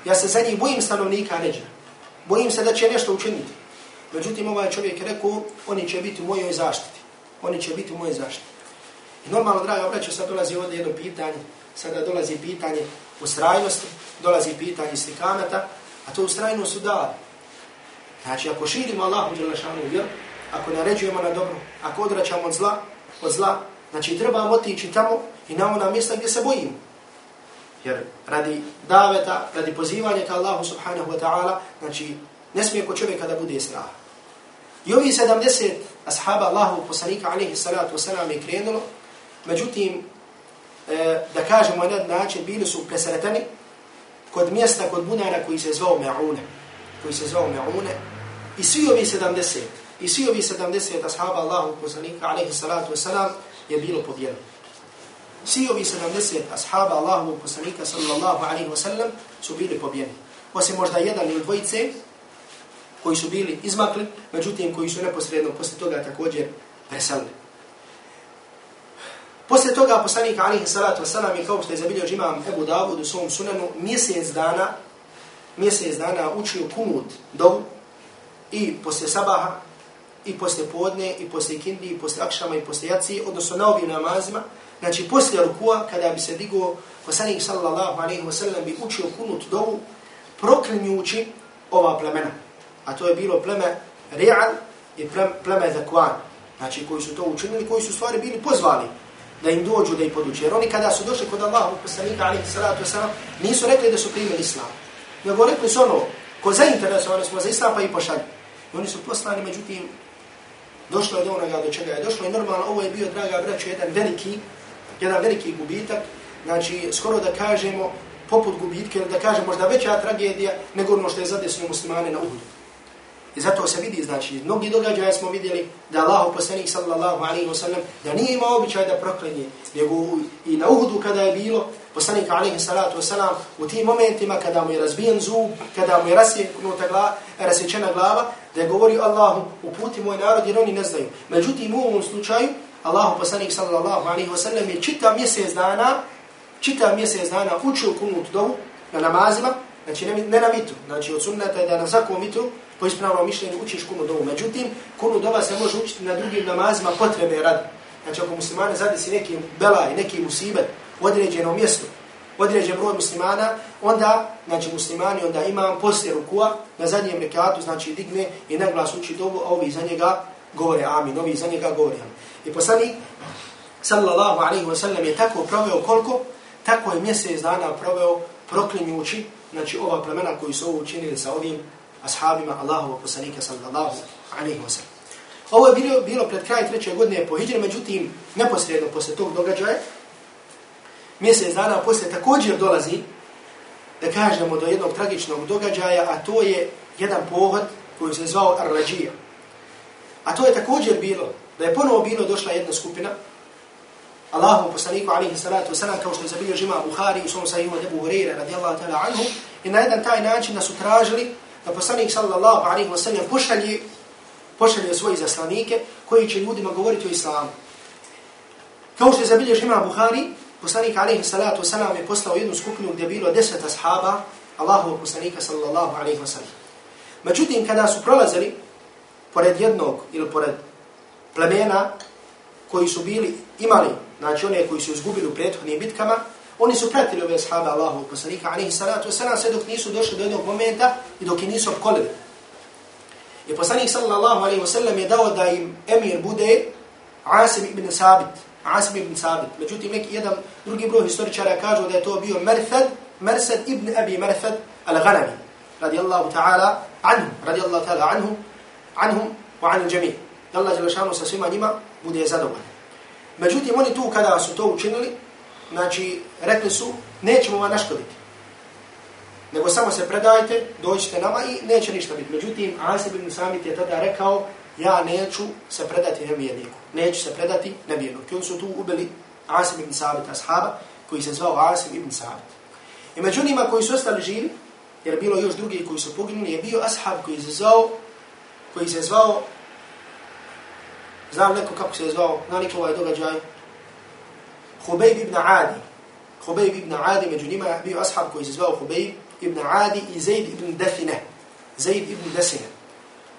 ja se za njih bojim stanovnika Neđda. Bojim se da će nešto učiniti. Međutim, ovaj čovjek je rekao, oni će biti u mojoj zaštiti. Oni će biti u mojoj zaštiti. I normalno, draga obraća, sad dolazi ovdje jedno pitanje, sada dolazi pitanje ustrajnosti, dolazi pitanje stikamata, a to ustrajnost su dali. Znači, ako širimo Allahu Đelešanu vjeru, ako naređujemo na dobro, ako odraćamo od zla, od zla, znači trebamo otići tamo i na ona mjesta gdje se bojimo. Jer radi daveta, radi pozivanja ka Allahu subhanahu wa ta'ala, znači ne smije ko čovjeka da bude strah. I ovi 70 ashaba Allahu poslanika alaihi salatu wasalam je krenulo, međutim, e, da kažemo na način, bili su presretani kod mjesta, kod bunara koji se zvao Me'une, koji se zvao Me'une, i svi ovi 70, i svi ovi 70 ashaba Allahu poslanika alaihi salatu wasalam je bilo pobjedno. Svi ovi 70 ashaba Allahu poslanika sallallahu alaihi wasallam su bili pobjedni. Osim možda jedan ili dvojice, koji su bili izmakli, međutim koji su neposredno posle toga također preselili. Posle toga poslanik alihi salatu wasalam je kao što je zabilio imam Ebu Davud u svom sunanu mjesec dana mjesec dana učio kumut dovu i posle sabaha i posle podne i posle kindi i posle akšama i posle jaci odnosno na ovim namazima. Znači posle rukua kada bi se digao poslanik sallallahu alaihi wasallam bi učio kumut dovu proklinjući ova plemena. A to je bilo pleme Re'al i pleme Zakwan, znači koji su to učinili, koji su stvari bili pozvali da im dođu da ih poduče. Jer oni kada su došli kod Allaha poslanika, alaihi salatu wasalam, nisu rekli da su primili islam. Nego rekli su ono, ko zainteresovani smo za islam pa i pošalju. I oni su poslani, međutim, došlo je do onoga do čega je došlo i normalno ovo je bio, draga braću, jedan veliki, jedan veliki gubitak, znači skoro da kažemo poput gubitke, da kažemo možda veća tragedija nego ono što je zadesno muslimane na Uhudu. I zato se vidi, znači, mnogi događaja smo vidjeli da Allah poslanik sallallahu alaihi wasallam da nije imao običaj da proklinje, nego i na uhudu kada je bilo, poslanik alaihi salatu wasallam u tim momentima kada mu je razbijen zub, kada mu je rasjeknuta glava, rasječena glava, da je govorio Allahu, uputi moj narod jer oni ne znaju. Međutim, u ovom slučaju, Allahu poslanik sallallahu alaihi wasallam je čitav mjesec dana, čitav mjesec dana učio kunut dovu na namazima, znači ne, ne na mitu, znači od sunnata je da na svakom mitu, po ispravnom mišljenju učiš kunu dovu. Međutim, kunu dova se može učiti na drugim namazima potrebe radi. Znači, ako muslimane zadesi neki belaj, neki musibet u određenom mjestu, određen broj muslimana, onda, znači muslimani, onda imam poslije rukua na zadnjem rekatu, znači digne i na glas uči dovu, a ovi za njega govore amin, ovi za njega govore amin. I poslanik, sallallahu alaihi wa sallam, je tako proveo koliko? Tako je mjesec dana proveo proklinjući, znači ova plemena koji su ovo učinili sa ovim ashabima Allahovog poslanika sallallahu alaihi wa sallam. Ovo je bilo, bilo pred kraj treće godine po hijđari, međutim, neposredno posle tog događaja, mjesec dana posle također dolazi, da kažemo, do jednog tragičnog događaja, a to je jedan pohod koji se zvao Arlađija. A to je također bilo, da je ponovo bilo došla jedna skupina, Allahu poslaniku alihi salatu wasalam, kao što je zabilio žima Buhari u svom sahimu Debu Hureyre radijallahu ta'ala anhu, i na jedan taj način da su tražili da poslanik sallallahu alaihi wa sallam pošalje, pošalje svoje zaslanike koji će ljudima govoriti o islamu. Kao što je zabilješ ima Buhari, poslanik alaihi salatu wa je poslao jednu skupinu gdje je bilo deset ashaba Allahu poslanika sallallahu alaihi wa sallam. Međutim, kada su prolazili pored jednog ili pored plemena koji su bili, imali, znači one koji su izgubili u prethodnim bitkama, Oni su pratili ove ashaba Allahu poslanika alaihi salatu wasalam sve dok nisu došli do jednog momenta i dok i nisu opkolili. I poslanik sallallahu alaihi wasallam je dao da im emir bude Asim ibn Sabit. Asim ibn Sabit. Međutim, neki jedan drugi broj historičara kažu da je to bio Merthad, Mersad ibn Abi Merthad al-Ghanami. Radijallahu ta'ala anhu. Radijallahu ta'ala anhu. Anhum wa anil Da Allah Đelešanu sa svima njima bude zadovoljni. Međutim, oni tu kada su to učinili, znači, rekli su, nećemo vam naškoditi. Nego samo se predajte, dođite nama i neće ništa biti. Međutim, Asib ibn Samit je tada rekao, ja neću se predati nevjerniku. Neću se predati nevjerniku. oni su tu ubili Asib ibn Samit ashaba koji se zvao Asim ibn Sabit. I među njima koji su ostali živi, jer bilo još drugi koji su poginuli, je bio ashab koji se zvao, koji se zvao, znam neko kako se zvao, na neko ovaj događaj, Hubejb ibn Adi. Hubejb ibn Adi, među njima je bio ashab koji se zvao Hubejb ibn Adi i Zaid ibn Define. Zaid ibn Desine.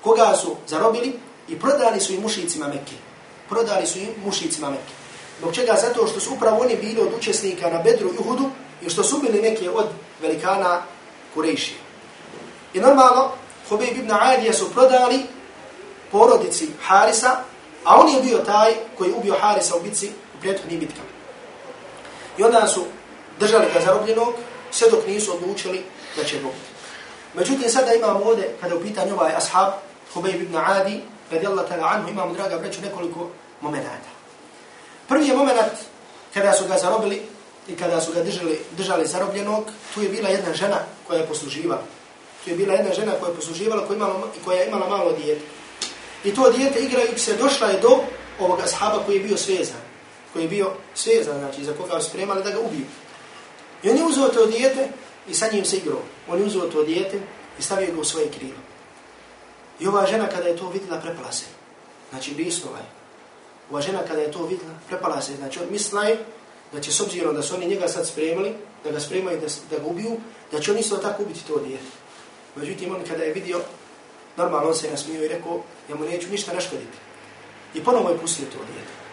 Koga su zarobili i prodali su im mušicima Mekke. Prodali su im mušicima Mekke. Zbog čega? Zato što su upravo oni bili od učesnika na Bedru i Uhudu i što su bili neke od velikana Kurejšije. I normalno, Hubejb ibn Adija su prodali porodici Harisa, a on je bio taj koji ubio Harisa u bitci u prethodnim bitkama. I onda su držali ga zarobljenog, sve dok nisu odlučili da će ga. Međutim, sada imamo ovdje, kada u pitanju ovaj ashab, Hubeyb ibn Adi, radijallahu ta'ala anhu, imamo, draga breću, nekoliko momenata. Prvi je moment kada su ga zarobili i kada su ga držali, držali zarobljenog, tu je bila jedna žena koja je posluživala. Tu je bila jedna žena koja je posluživala, koja, imala, koja je imala malo dijete. I to dijete igrajući se došla je do ovog ashaba koji je bio svezan. Koji je bio svezan, znači za koga spremali da ga ubiju. I on je uzeo to dijete i sa njim se igrao. On je uzeo to dijete i stavio ga u svoje krilo. I ova žena kada je to vidjela prepala se. Znači bisnova je. Ova žena kada je to vidjela prepala se. Znači on misla je da će s obzirom da su oni njega sad spremili, da ga spremaju da, da ga ubiju, da će on isto tako ubiti to dijete. Međutim, on kada je vidio, normalno on se nasmio i rekao, ja mu neću ništa naškoditi. I ponovo je pustio to dijete.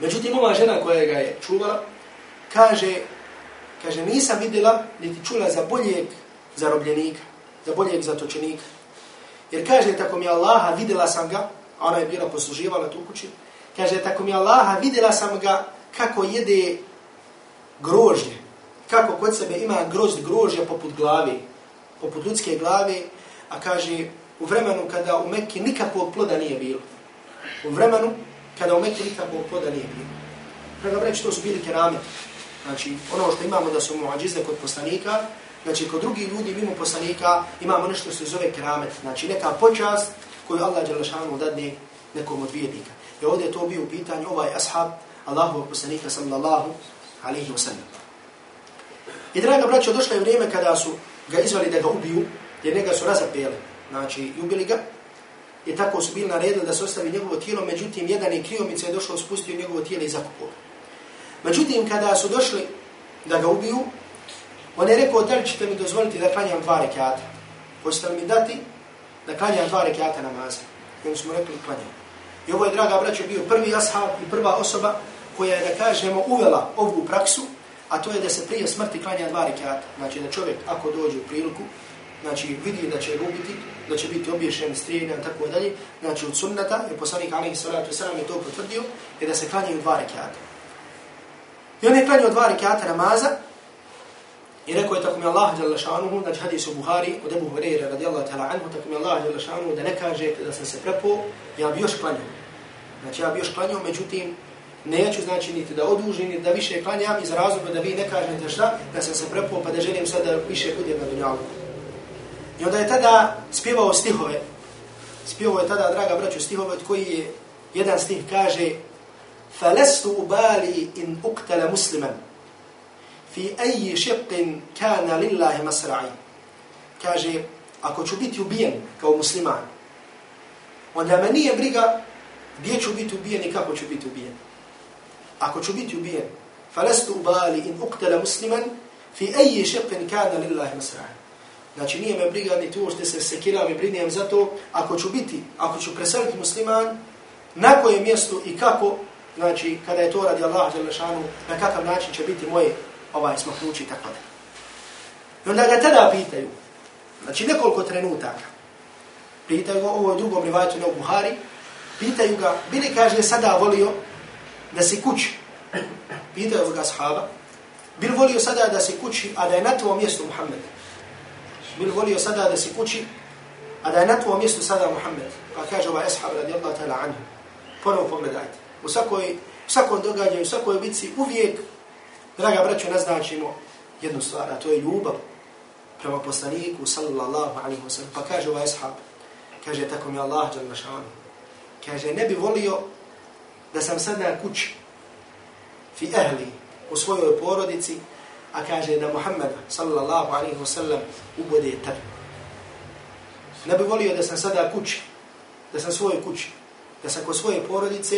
Međutim, ova žena koja ga je čuvala, kaže, kaže, nisam vidjela, niti čula za boljeg zarobljenika, za boljeg zatočenika. Jer kaže, tako mi Allaha, vidjela sam ga, a ona je bila posluživala tu kući, kaže, tako mi Allaha, vidjela sam ga kako jede grožnje, kako kod sebe ima grozd grožnja poput glave, poput ljudske glave, a kaže, u vremenu kada u Mekke nikakvog ploda nije bilo. U vremenu kada u Mekke nikakvog ploda nije bilo. Prega breći, znači, to su bili keramiti. Znači, ono što imamo da su muadžize kod poslanika, znači, kod drugih ljudi mimo poslanika imamo nešto što se zove keramet. Znači, neka počast koju Allah Đalešanu dadne nekom od vijednika. I ovdje je to bio u pitanju ovaj ashab Allahu poslanika sallallahu alaihi wa sallam. I draga braćo, došlo je vrijeme kada su ga izvali da ga ubiju, jer njega su razapeli, znači, i ubili ga, i tako su bili naredili da se ostavi njegovo tijelo, međutim, jedan je kriomica je došao, spustio njegovo tijelo i zakupio. Međutim, kada su došli da ga ubiju, on je rekao, da li ćete mi dozvoliti da klanjam dva rekiata? Hoćete li mi dati da klanjam dva rekiata namaza? I oni smo rekli, klanjam. I ovo je, draga braćo, bio prvi ashab i prva osoba koja je, da kažemo, uvela ovu praksu, a to je da se prije smrti klanja dva rekiata. Znači da čovjek, ako dođe u priliku, znači vidi da će gubiti, da će biti obješen, strijeljan, tako dalje, znači od sunnata, jer poslanik alaihi salatu wasalam je to potvrdio, je da se klanjaju dva rekiata. I on je klanjao dva rekiata namaza, i rekao je tako mi Allah jalla šanuhu, znači hadis u Buhari, od Ebu Hureyre radijallahu ta'ala anhu, tako mi Allah jalla šanuhu, da ne kaže da sam se prepo, ja bi još klanjao. Znači ja bi još klanjao, međutim, neću znači niti da odužim, niti da više klanjam iz razloga da vi ne kažete šta, da sam se prepo, pa da želim sad da više budem na dunjalu. I onda je tada spjevao stihove. Spjevao je tada, draga braću, stihove od koji je jedan stih kaže فَلَسْتُ أُبَالِي إِنْ أُقْتَلَ مُسْلِمًا fi أَيِّ شِقٍ كَانَ لِلَّهِ مَسْرَعِي Kaže, ako ću biti ubijen kao musliman, onda me nije briga gdje ću biti ubijen i kako ću biti ubijen ako ću biti ubijen, falestu ubali in uktela musliman, fi eji šepen kana lillahi masra'a. Znači nije me briga ni tu što se sekiram i brinijem za to, ako ću biti, ako ću preseliti musliman, na koje mjesto i kako, znači kada je to radi Allah šanu, na kakav način će biti moje ovaj smaknući i tako da. I onda ga tada pitaju, znači nekoliko trenutaka, pitaju ga, ovo je drugom rivajtu na Buhari, pitaju ga, bili kaže sada volio da si kući, pitaju ga sahaba, bil volio sada da si kući, a da je na tvojom mjestu Muhammed. Bil volio sada da si kući, a da je na tvojom mjestu sada Muhammed. Pa kaže ovaj ashab radijallahu ta'ala anhu. Ponovo pogledajte. U svakoj, u svakom događaju, u svakoj bitci uvijek, draga braćo, naznačimo jednu stvar, a to je ljubav prema poslaniku, sallallahu alaihi wa sallam. Pa kaže ovaj ashab, kaže tako mi Allah, kaže ne bi volio da sam sad na kući, fi ahli, u svojoj porodici, a kaže da Muhammed sallallahu alaihi wa sallam ubode tebe. Ne bi volio da sam sada kući, da sam svojoj kući, da sam kod svoje porodice,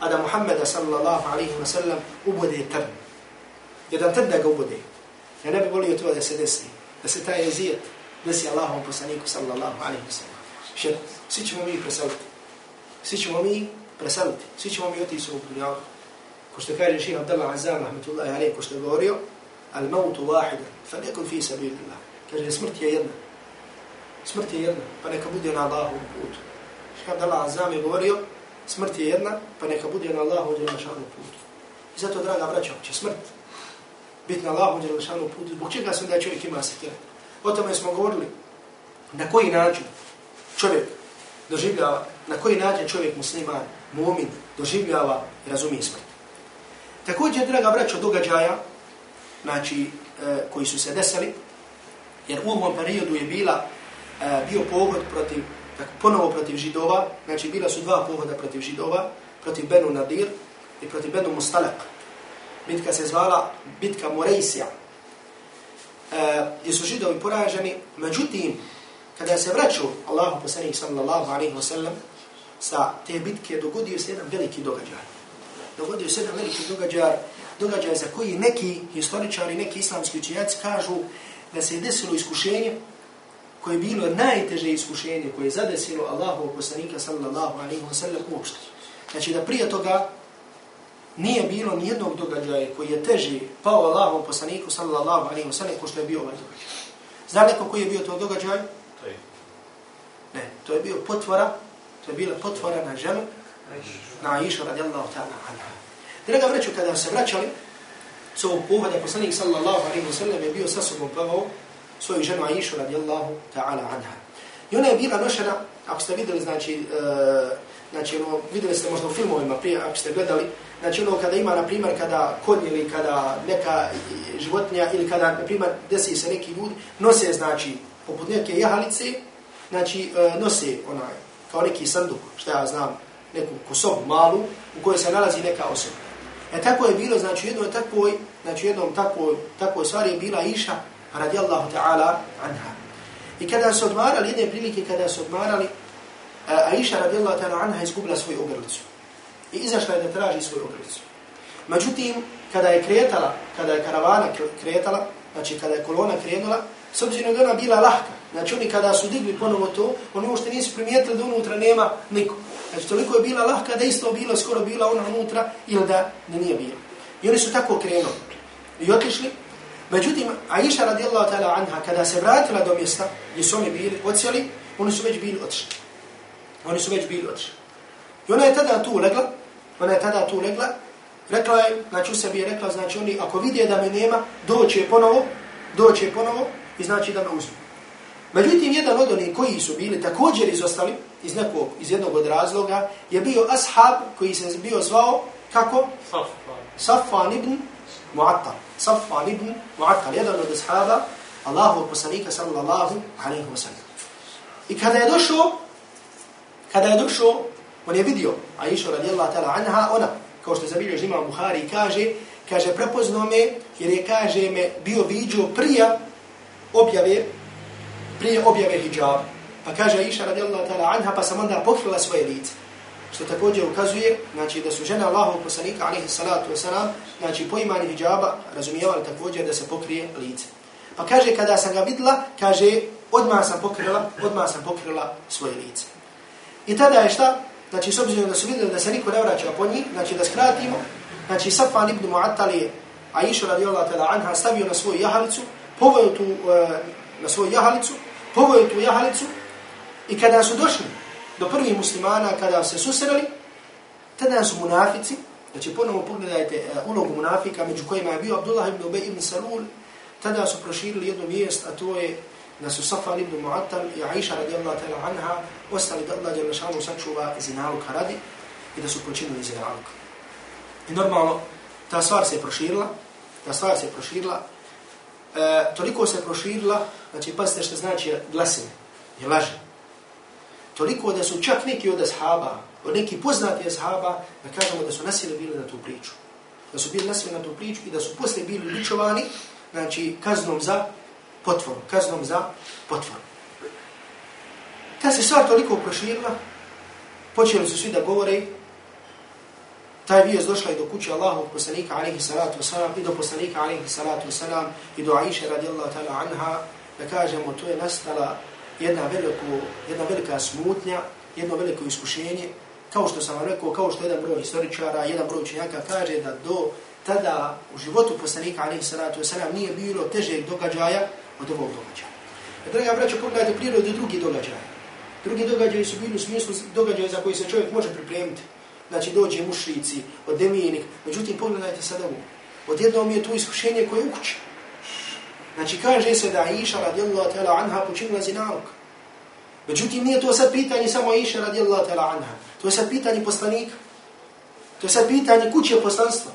a da Muhammeda sallallahu alaihi wa sallam ubode tebe. Jedan trn da ga ubode. Ja ne bi volio to da se desi, da se taj jezijet desi Allahom poslaniku sallallahu alaihi wa sallam. Šer, svi ćemo mi preseliti. Svi ćemo mi preseliti. Svi ćemo mi otići u dunjavu. Ko što kaže ših Abdallah Azam, rahmetullahi alaih, ko što je govorio, al mautu wahida, fa nekun fi sabilillah. Kaže, smrt je jedna. Smrt je jedna, pa neka bude na Allahu putu. Ših Abdallah Azam je govorio, smrt je jedna, pa neka bude na Allahu djelašanu putu. I zato, draga braća, će smrt biti na Allahu djelašanu putu, zbog čega se da čovjek ima se. O tome smo govorili. Na koji način čovjek doživljava, na koji način čovjek musliman, mumin, doživljava i razumije smrt. Također, draga braćo, događaja, znači, e, koji su se desili, jer u ovom periodu je bila, e, bio pohod protiv, tako, ponovo protiv židova, znači, bila su dva pohoda protiv židova, protiv Benu Nadir i protiv Benu Mustalak. Bitka se zvala Bitka Morejsija, e, gdje su židovi poraženi, međutim, kada se vraćao Allahu poslanik sallallahu alaihi wa sallam, sa te bitke dogodio se jedan veliki događaj. Dogodio se jedan veliki događaj, događaj za koji neki historičari, neki islamski učenjaci kažu da se je desilo iskušenje koje je bilo najteže iskušenje koje je zadesilo Allahu poslanika sallallahu alaihi wa sallam uopšte. Znači da prije toga nije bilo ni jednog događaja koji je teži pao Allahu poslaniku sallallahu alaihi wa sallam ko što je bio ovaj događaj. Zna neko koji je bio to događaj? Ne, to je bio potvora To je bila potvora na ženu, na Aisha radijallahu ta'ala anha. Draga vreću, kada se vraćali, s ovog pohoda poslanik sallallahu alaihi wa sallam je bio sa sobom plavao svoju ženu Aisha radijallahu ta'ala anha. I ona je bila nošena, ako ste vidjeli, znači, uh, znači ono, vidjeli ste možda u filmovima prije, ako ste gledali, znači ono kada ima, na primjer, kada konj ili kada neka životinja ili kada, na primjer, desi se neki ljudi, nose, znači, poput neke jahalice, znači, uh, nose onaj, kao neki sanduk, što ja znam, neku kosobu malu u kojoj se nalazi neka osoba. E tako je bilo, znači jednom takvoj, znači jednom takvoj, takvoj stvari je bila Iša radijallahu ta'ala anha. I kada se odmarali, jedne prilike kada se odmarali, e, a Iša radijallahu ta'ala anha izgubila svoju ogrlicu. I izašla je da traži svoju ogrlicu. Međutim, kada je kretala, kada je karavana kretala, znači kada je kolona krenula, s obzirom da ona bila lahka, Znači oni kada su digli ponovo to, oni uopšte nisu primijetili da unutra nema nikog. Znači toliko je bila lahka da isto bilo, skoro bila ona unutra ili da da nije bilo. I oni su tako krenuli i otišli. Međutim, Aisha radijallahu ta'ala anha, kada se vratila do mjesta gdje su oni bili, ocijeli, oni su već bili otišli. Oni su već bili otišli. I ona je tada tu legla, ona je tada tu legla, rekla je, znači u sebi je rekla, znači oni ako vidje da me nema, doće ponovo, doće ponovo i znači da me uzmu. Međutim, jedan od onih koji su bili također izostali iz nekog, iz jednog od razloga, je bio ashab koji se bio zvao, kako? Safan ibn Mu'attal. Safan ibn Mu'attal, jedan od ashaba Allahu poslanika sallallahu alaihi wa sallam. I kada je došao, kada je došao, on je vidio, Aisha radijallahu ta'ala anha, ona, kao što je zabilio žima Buhari, kaže, kaže, prepoznao me, jer je, kaže, me bio vidio prija objave prije objave hijjaba. Pa kaže Aisha radijallahu ta'ala anha, pa sam onda pokrila svoje lice. Što također ukazuje, znači da su žene Allahov poslanika, alaihi salatu wasalam, znači po hijjaba, razumijevali također da se pokrije lice. Pa kaže, kada sam ga videla, kaže, odmah sam pokrila, odmah sam pokrila svoje lice. I tada je šta? Znači, s obzirom da su vidjeli da se niko ne vraća po njih, znači da skratimo, znači Safan ibn Mu'attal je Aisha radijallahu ta'ala anha stavio na svoju jahalicu, poveo tu e, na svoju jahalicu, povojio tu jahalicu i kada su došli do prvih muslimana, kada se susreli, tada su munafici, znači ponovo pogledajte uh, ulogu munafika, među kojima je bio Abdullah ibn Ubej ibn Salul, tada su proširili jednu vijest, a to je da su Safan ibn Mu'attal i Aisha radijallahu ta'ala anha ostali da Allah jel sačuva zinaluka radi i da su počinili zinaluka. I normalno, ta stvar se je proširila, ta stvar se je proširila, e, toliko se proširila, znači pazite što znači glasine, je laže. Toliko da su čak neki od ashaba, od neki poznati ashaba, da kažemo da su nasili bili na tu priču. da su bili nasili na tu priču i da su poslije bili ličovani, znači kaznom za potvor, kaznom za potvor. Ta se stvar toliko proširila, počeli su svi da govore, taj vijest došla i do kuće Allahog poslanika alaihi salatu wasalam, i do poslanika alaihi salatu wasalam, i do Aisha radijallahu ta'ala anha, da kažemo, to je nastala jedna, veliko, jedna velika smutnja, jedno veliko iskušenje, kao što sam vam rekao, kao što jedan broj historičara, jedan broj učenjaka kaže da do tada u životu poslanika alaihi salatu wasalam nije bilo težeg događaja od ovog događaja. Draga braćo, pogledajte prirodu drugi događaja. Drugi događaji su bili u smislu događaja za koji se čovjek može pripremiti. Znači dođe mušrici, od demijenik. Međutim, pogledajte sad ovo. Odjednom je to iskušenje koje je u kući. Znači kaže se da Aisha radijallahu ta'ala anha počinila zinalog. Međutim, nije to sad pitanje samo Aisha radijallahu ta'ala anha. To je sad pitanje poslanika. To je sad pitanje kuće poslanstva.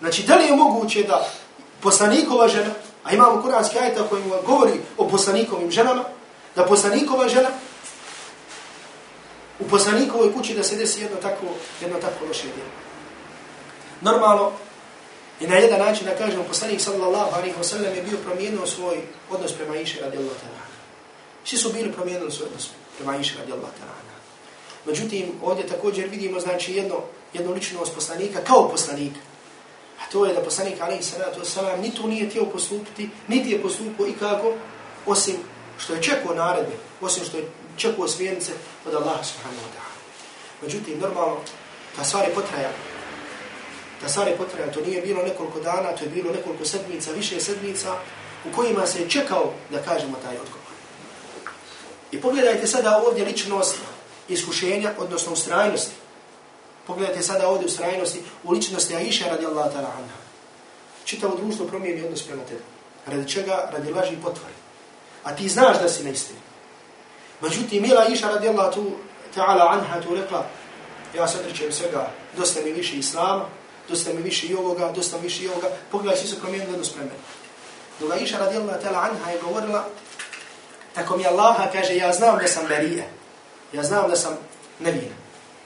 Znači, da li je moguće da poslanikova žena, a imamo kuranski ajta koji govori o poslanikovim ženama, da poslanikova žena u poslanikovoj kući da se desi jedno tako, jedno tako loše djelo. Normalno, i na jedan način da kažemo, poslanik sallallahu alaihi wa sallam je bio promijenio svoj odnos prema Iše radijallahu ta'ala. Svi su bili promijenili svoj odnos prema Iše radijallahu ta'ala. Međutim, ovdje također vidimo znači jedno, jednu ličnost poslanika kao poslanika. A to je da poslanik alaihi sallatu wa sallam ni tu nije tijelo postupiti, niti je postupio i kako, osim što je čekao naredbe, osim što je čekao smjernice od Allaha subhanahu wa ta'ala. Međutim, normalno, ta stvar je potrajala da stvar je potraja, to nije bilo nekoliko dana, to je bilo nekoliko sedmica, više sedmica, u kojima se je čekao da kažemo taj odgovor. I pogledajte sada ovdje ličnost iskušenja, odnosno ustrajnosti. Pogledajte sada ovdje ustrajnosti u ličnosti Aisha radijallahu ta'ala anha. Čitavo društvo promijeni odnos prema tebi. Radi čega? Radi laži i potvori. A ti znaš da si na istini. Međutim, Mila Iša radijallahu ta'ala anha tu rekla, ja se odrećem svega, dosta mi više islama, dosta mi više i ovoga, dosta mi više i ovoga, pogledaj, svi su promijenili odnos prema Druga Iša radijallahu ta'ala anha je govorila, tako mi Allaha kaže, ja znam da sam berije, ja znam da sam nevina,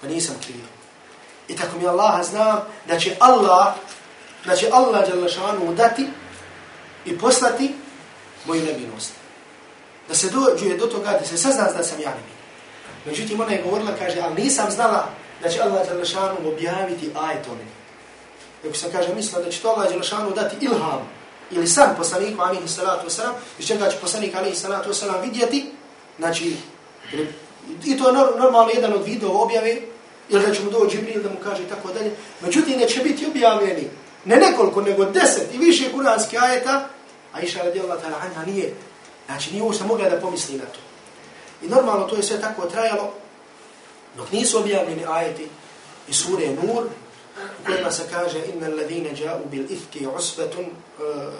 da nisam kriv. I tako mi Allaha znam da će Allah, da će Allah šanu dati i poslati moju nevinost da se dođuje do toga da se sazna da sam ja nevin. Međutim, ona je govorila, kaže, ali nisam znala da će Allah Đelešanu objaviti ajet o meni. Dok sam, kaže, mislila da će to Allah Đelešanu dati ilham ili san poslaniku, alihi salatu wasalam, iz čega će poslanik, alihi salatu wasalam, vidjeti, znači, i to je normalno jedan od video objave, ili da će mu doći Jibril da mu kaže i tako dalje. Međutim, neće biti objavljeni ne nekoliko, nego deset i više kuranski ajeta, a iša radijallahu ta'ala anha nije Znači, nije uopšte mogla da pomisli na to. I normalno to je sve tako trajalo, dok nisu objavljeni ajeti i sure Nur, u kojima se kaže inna alladhina ja'u bil ifki usbatun uh, eh,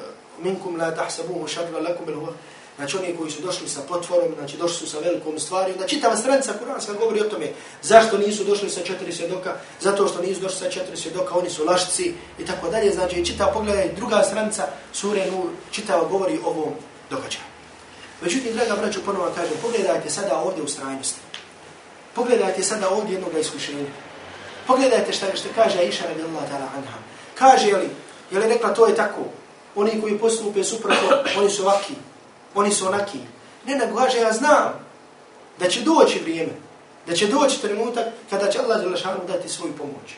minkum la tahsabuhu sharra lakum bil huwa znači oni koji su došli sa potvorom, znači došli su sa velikom stvari, da čitava stranica Kur'anska govori o tome zašto nisu došli sa četiri svjedoka, zato što nisu došli sa četiri svjedoka, oni su lašci i tako dalje, znači čitava pogledaj druga stranica sure Nur, čitava govori o ovom događaju. Međutim, draga braću, ponovno kažem, pogledajte sada ovdje u strajnosti. Pogledajte sada ovdje jednog iskušenja. Pogledajte šta, šta kaže Aisha radijallahu ta'ala anha. Kaže jeli, jeli rekla to je tako? Oni koji postupe suprotno, oni su ovaki, oni su onaki. Ne, nego kaže, ja znam da će doći vrijeme, da će doći trenutak kada će Allah Zalašanu dati svoju pomoć.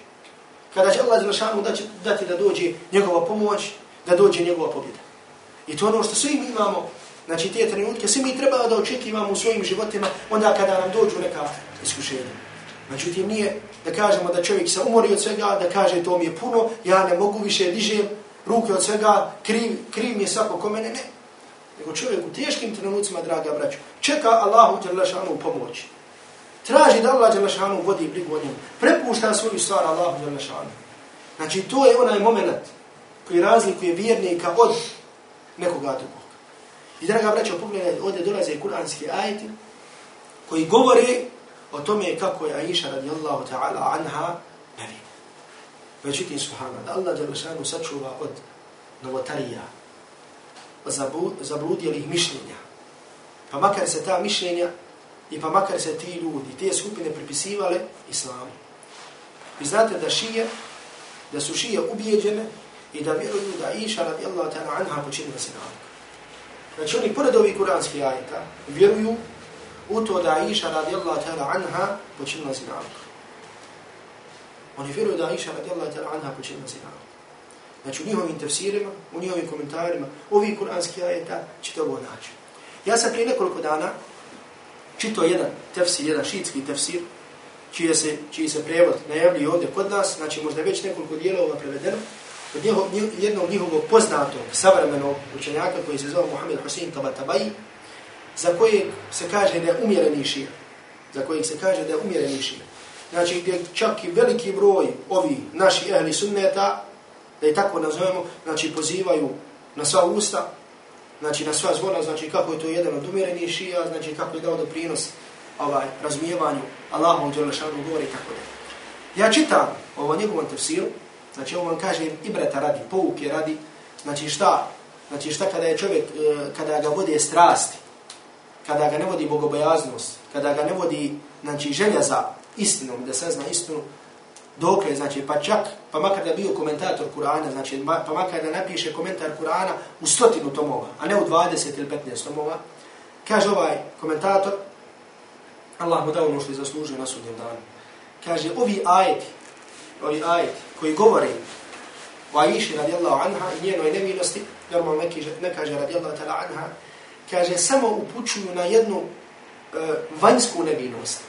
Kada će Allah Zalašanu dati, dati da dođe njegova pomoć, da dođe njegova pobjeda. I to ono što svi mi imamo Znači, te trenutke, svi mi treba da očekivamo u svojim životima onda kada nam dođu neka iskušenja. Međutim, nije da kažemo da čovjek se umori od svega, da kaže to mi je puno, ja ne mogu više dižem ruke od svega, kriv, kriv mi je svako ko mene, ne. Nego čovjek u teškim trenucima, draga braću, čeka Allahu Đerlašanu pomoć. Traži da Allah Đerlašanu vodi brigu o njemu. Prepušta svoju stvar Allahu Đerlašanu. Znači, to je onaj moment koji razlikuje vjernika od nekoga drugog. I draga braćo, pogledajte, ovdje dolaze kuranski ajeti koji govore o tome kako je Aisha radijallahu ta'ala anha nevina. Međutim, subhana, da Allah Đalešanu sačuva od novotarija, od zabludjelih mišljenja. Pa makar se ta mišljenja i pa makar se ti ljudi, te skupine pripisivale islamu. Vi znate da šije da su šije ubijeđene i da vjeruju da Iša radijallahu ta'ala anha počinila zinalog. Znači oni pored ovih kuranskih ajeta vjeruju u to da Aisha radijallahu ta'ala anha počinila zinalog. Oni vjeruju da Aisha radijallahu ta'ala anha počinila zinalog. Znači u njihovim tefsirima, u njihovim komentarima, ovih kuranskih ajeta ćete ovo naći. Ja sam prije nekoliko dana čito jedan tefsir, jedan šiitski tefsir, čiji se, čiji se prevod najavlji ovdje kod nas, znači možda već nekoliko dijelova prevedeno, od njihov, jednog njihovog poznatog, savremenog učenjaka koji se zove Muhammed Hussein Tabatabai, za kojeg se kaže da je umjereni šir. Za kojeg se kaže da je umjereni šir. Znači gdje čak i veliki broj ovi naši ehli sunneta, da je tako nazovemo, znači pozivaju na sva usta, znači na sva zvona, znači kako je to jedan od umjerenih šija, znači kako je dao doprinos ovaj, razmijevanju Allahom Đelešanu govori i tako da. Ja čitam ovo njegovom tefsiru, znači ovo vam kaže ibreta radi, pouke radi, znači šta, znači šta kada je čovjek, e, kada ga vodi strasti, kada ga ne vodi bogobojaznost, kada ga ne vodi, znači želja za istinom, da sazna istinu, dokle, znači, pa čak, pa makar da bio komentator Kur'ana, znači, pa makar da napiše komentar Kur'ana u stotinu tomova, a ne u 20 ili 15 tomova, kaže ovaj komentator, Allah mu dao ono što je zaslužio na sudnjem danu. Kaže, ovi ajeti, ovi ajeti koji govori o Aiši radijallahu anha i njenoj nevinosti, normalno neki ne kaže radijallahu ta'la anha, kaže, samo upućuju na jednu uh, vanjsku nevinost.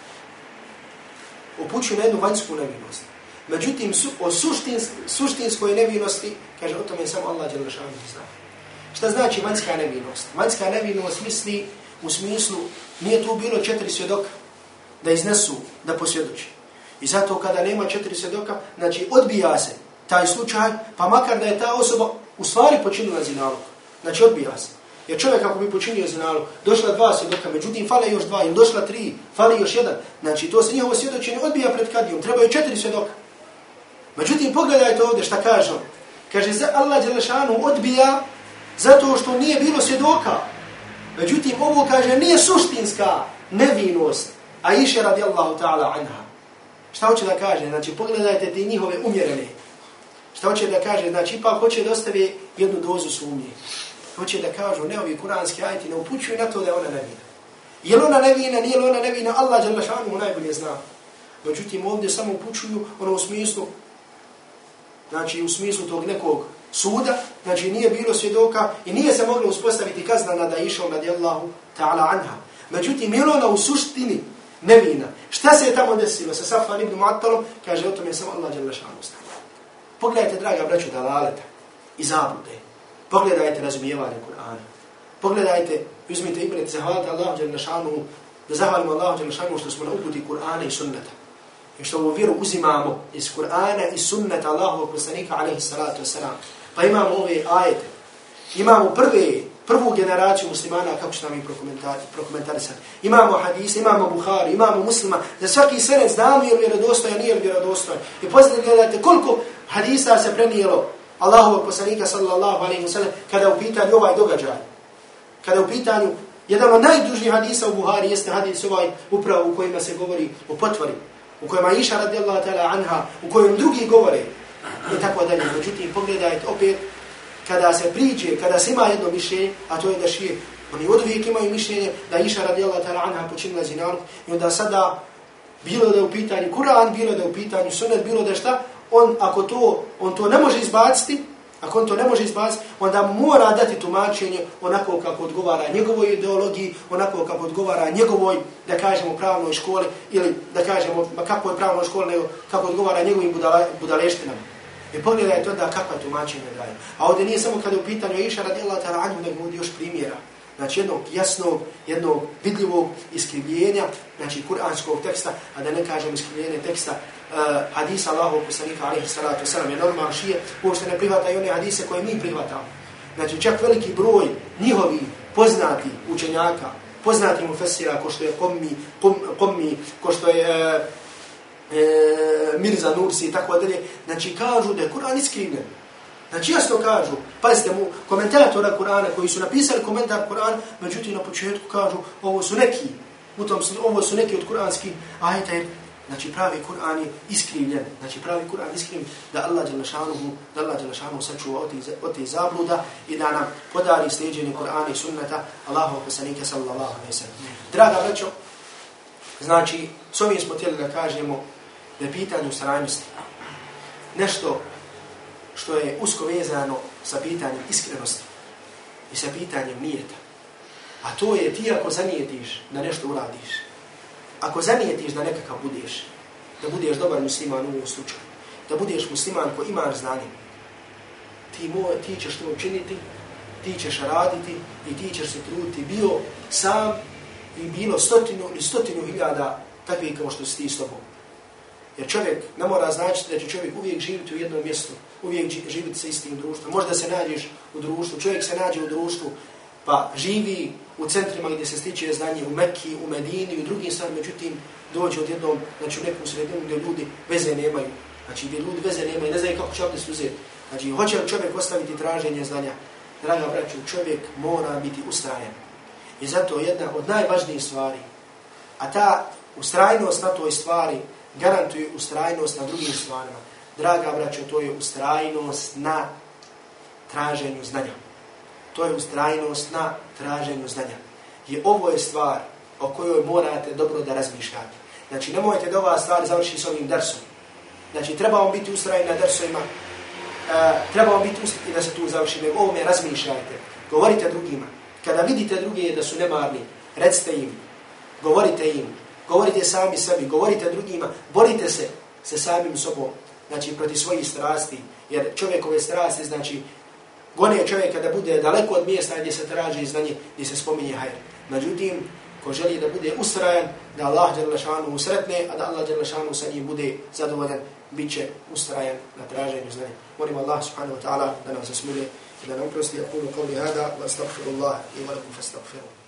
Upućuju na jednu vanjsku nevinost. Međutim, su, o suštins, suštinskoj nevinosti, kaže, o tome samo Allah Đelešanu zna. Šta znači vanjska nevinost? Vanjska nevinost misli u smislu, nije tu bilo četiri svjedoka da iznesu, da posvjedoči. I zato kada nema četiri svjedoka, znači odbija se taj slučaj, pa makar da je ta osoba u stvari počinila zinalog. Znači odbija se. Jer čovjek ako bi počinio zinalu, došla dva svjedoka, međutim fale još dva, ili došla tri, fale još jedan. Znači to se njihovo svjedočenje odbija pred kadijom, trebaju četiri svjedoka. Međutim, pogledajte ovdje šta kaže. Kaže, za Allah Đelešanu odbija zato što nije bilo svjedoka. Međutim, ovo kaže, nije suštinska nevinost. A iše radijallahu ta'ala anha. Šta hoće da kaže? Znači, pogledajte ti njihove umjerene. Šta hoće da kaže? Znači, ipak hoće da ostavi jednu dozu sumnje. Hoće da kažu, ne ovi kuranski ajti, ne upućuju na to da ona nevina. Je li ona nevina, nije li ona nevina, Allah Đelešanu najbolje zna. Međutim, ovdje samo upućuju ono u smislu znači u smislu tog nekog suda, znači nije bilo svjedoka i nije se moglo uspostaviti kazna je išao radijallahu ta'ala anha. Međutim, je ona u suštini nevina. Šta se je tamo desilo sa Safan ibn Mu'attalom? Kaže, o tome je samo Allah djela šanu. Pogledajte, draga braću, dalaleta i zabude. Pogledajte razumijevanje Kur'ana. Pogledajte, uzmite ibret, zahvalite Allahu Đelešanu, da zahvalimo Allahu Đelešanu što smo na uputi Kur'ana i sunnata i što ovu vjeru uzimamo iz Kur'ana i sunnata Allahu poslanika alaihi salatu wasalam. Pa imamo ove ajete. Imamo prve, prvu generaciju muslimana, kako će nam ih prokomentarisati. Imamo hadise, imamo Buhari, imamo muslima. Za svaki senec znamo je li vjerodostojan, nije li vjerodostojan. I poslije gledajte koliko hadisa se prenijelo Allahovog poslanika sallallahu alaihi wasallam kada je u pitanju ovaj događaj. Kada je u pitanju jedan od najdužnijih hadisa u Buhari jeste hadis ovaj upravo u kojima se govori o potvori, u kojima Iša radijallahu ta'ala anha, u kojem drugi govore, i tako dalje. Međutim, pogledajte opet, kada se priđe, kada se ima jedno mišljenje, a to je da šije, oni od uvijek imaju mišljenje da Iša radijallahu ta'ala anha počinila zinaruk, i onda sada, bilo da je u pitanju Kur'an, bilo da je u pitanju sunet, bilo da šta, on, ako to, on to ne može izbaciti, Ako on to ne može izbaciti, onda mora dati tumačenje onako kako odgovara njegovoj ideologiji, onako kako odgovara njegovoj, da kažemo, pravnoj školi, ili da kažemo, kako je pravnoj školi, nego kako odgovara njegovim budale, budaleštinama. I pogledajte onda kakva tumačenja daje. A ovdje nije samo kada je u pitanju Iša radijela ta ranju, nego ovdje još primjera. Znači jednog jasnog, jednog vidljivog iskrivljenja, znači kuranskog teksta, a da ne kažem iskrivljenje teksta uh, hadisa Allahu poslanika alaihi salatu wasalam, je normalno šije, uopšte ne prihvata i one hadise koje mi prihvatamo. Znači čak veliki broj njihovi poznati učenjaka, poznati mu fesira, ko što je Kommi, Kommi ko što je uh, e, Mirza Nursi i tako dalje, znači kažu da je Kur'an iskrivljen. Znači jasno kažu, pazite mu, komentatora Kur'ana koji su napisali komentar Kur'an, međutim na početku kažu, ovo su neki, u tom ovo su neki od kur'anskih ajta, Znači pravi Kur'an je iskrivljen. Znači pravi Kur'an iskrivljen da Allah Đelešanuhu, da Allah Đelešanuhu sačuva od te zabluda i da nam podari steđenje Kur'ana i sunnata Allahu pesanike sallallahu alaihi sallam. Draga braćo, znači s ovim smo htjeli da kažemo da je pitanje ustrajnosti nešto što je usko vezano sa pitanjem iskrenosti i sa pitanjem nijeta. A to je ti ako zanijetiš da nešto uradiš, ako zanijetiš da nekakav budeš, da budeš dobar musliman u ovom slučaju, da budeš musliman ko imaš znanje, ti, mo, ti ćeš to učiniti, ti ćeš raditi i ti ćeš se truditi bio sam i bilo stotinu ili stotinu hiljada takvih kao što si ti s tobom. Jer čovjek ne mora značiti da će čovjek uvijek živjeti u jednom mjestu, uvijek živiti sa istim društvom. Možda se nađeš u društvu, čovjek se nađe u društvu, pa živi u centrima gdje se stiče znanje u Mekki, u Medini i u drugim stvarima, međutim dođe od jednom, znači u nekom sredinu gdje ljudi veze nemaju. Znači gdje ljudi veze nemaju, ne znaju kako će ovdje uzeti. Znači hoće li čovjek ostaviti traženje znanja? Draga braću, čovjek mora biti ustrajen. I zato jedna od najvažnijih stvari, a ta ustrajnost na toj stvari garantuje ustrajnost na drugim stvarima. Draga braćo, to je ustrajnost na traženju znanja. To je ustrajnost na traženju znanja. I ovo je stvar o kojoj morate dobro da razmišljate. Znači, nemojte da ova stvar završi s ovim dersom. Znači, trebamo biti ustrajni na dersovima, e, trebamo biti ustrajni da se tu završi, nego ovome razmišljajte. Govorite drugima. Kada vidite druge da su nemarni, recite im, govorite im, govorite sami sebi, govorite drugima, borite se sa samim sobom, znači proti svojih strasti, jer čovjekove strasti, znači, gone čovjeka da bude daleko od mjesta gdje se traži znanje, gdje se spominje hajr. Međutim, ko želi da bude ustrajan, da Allah Đerlašanu usretne, a da Allah Đerlašanu sa njim bude zadovoljan, bit će ustrajan na traženju znanja. Molim Allah subhanahu wa ta'ala da nam se smilje i da nam uprosti. Ja kulu kao li hada, wa astagfirullah i wa lakum fa astagfiru.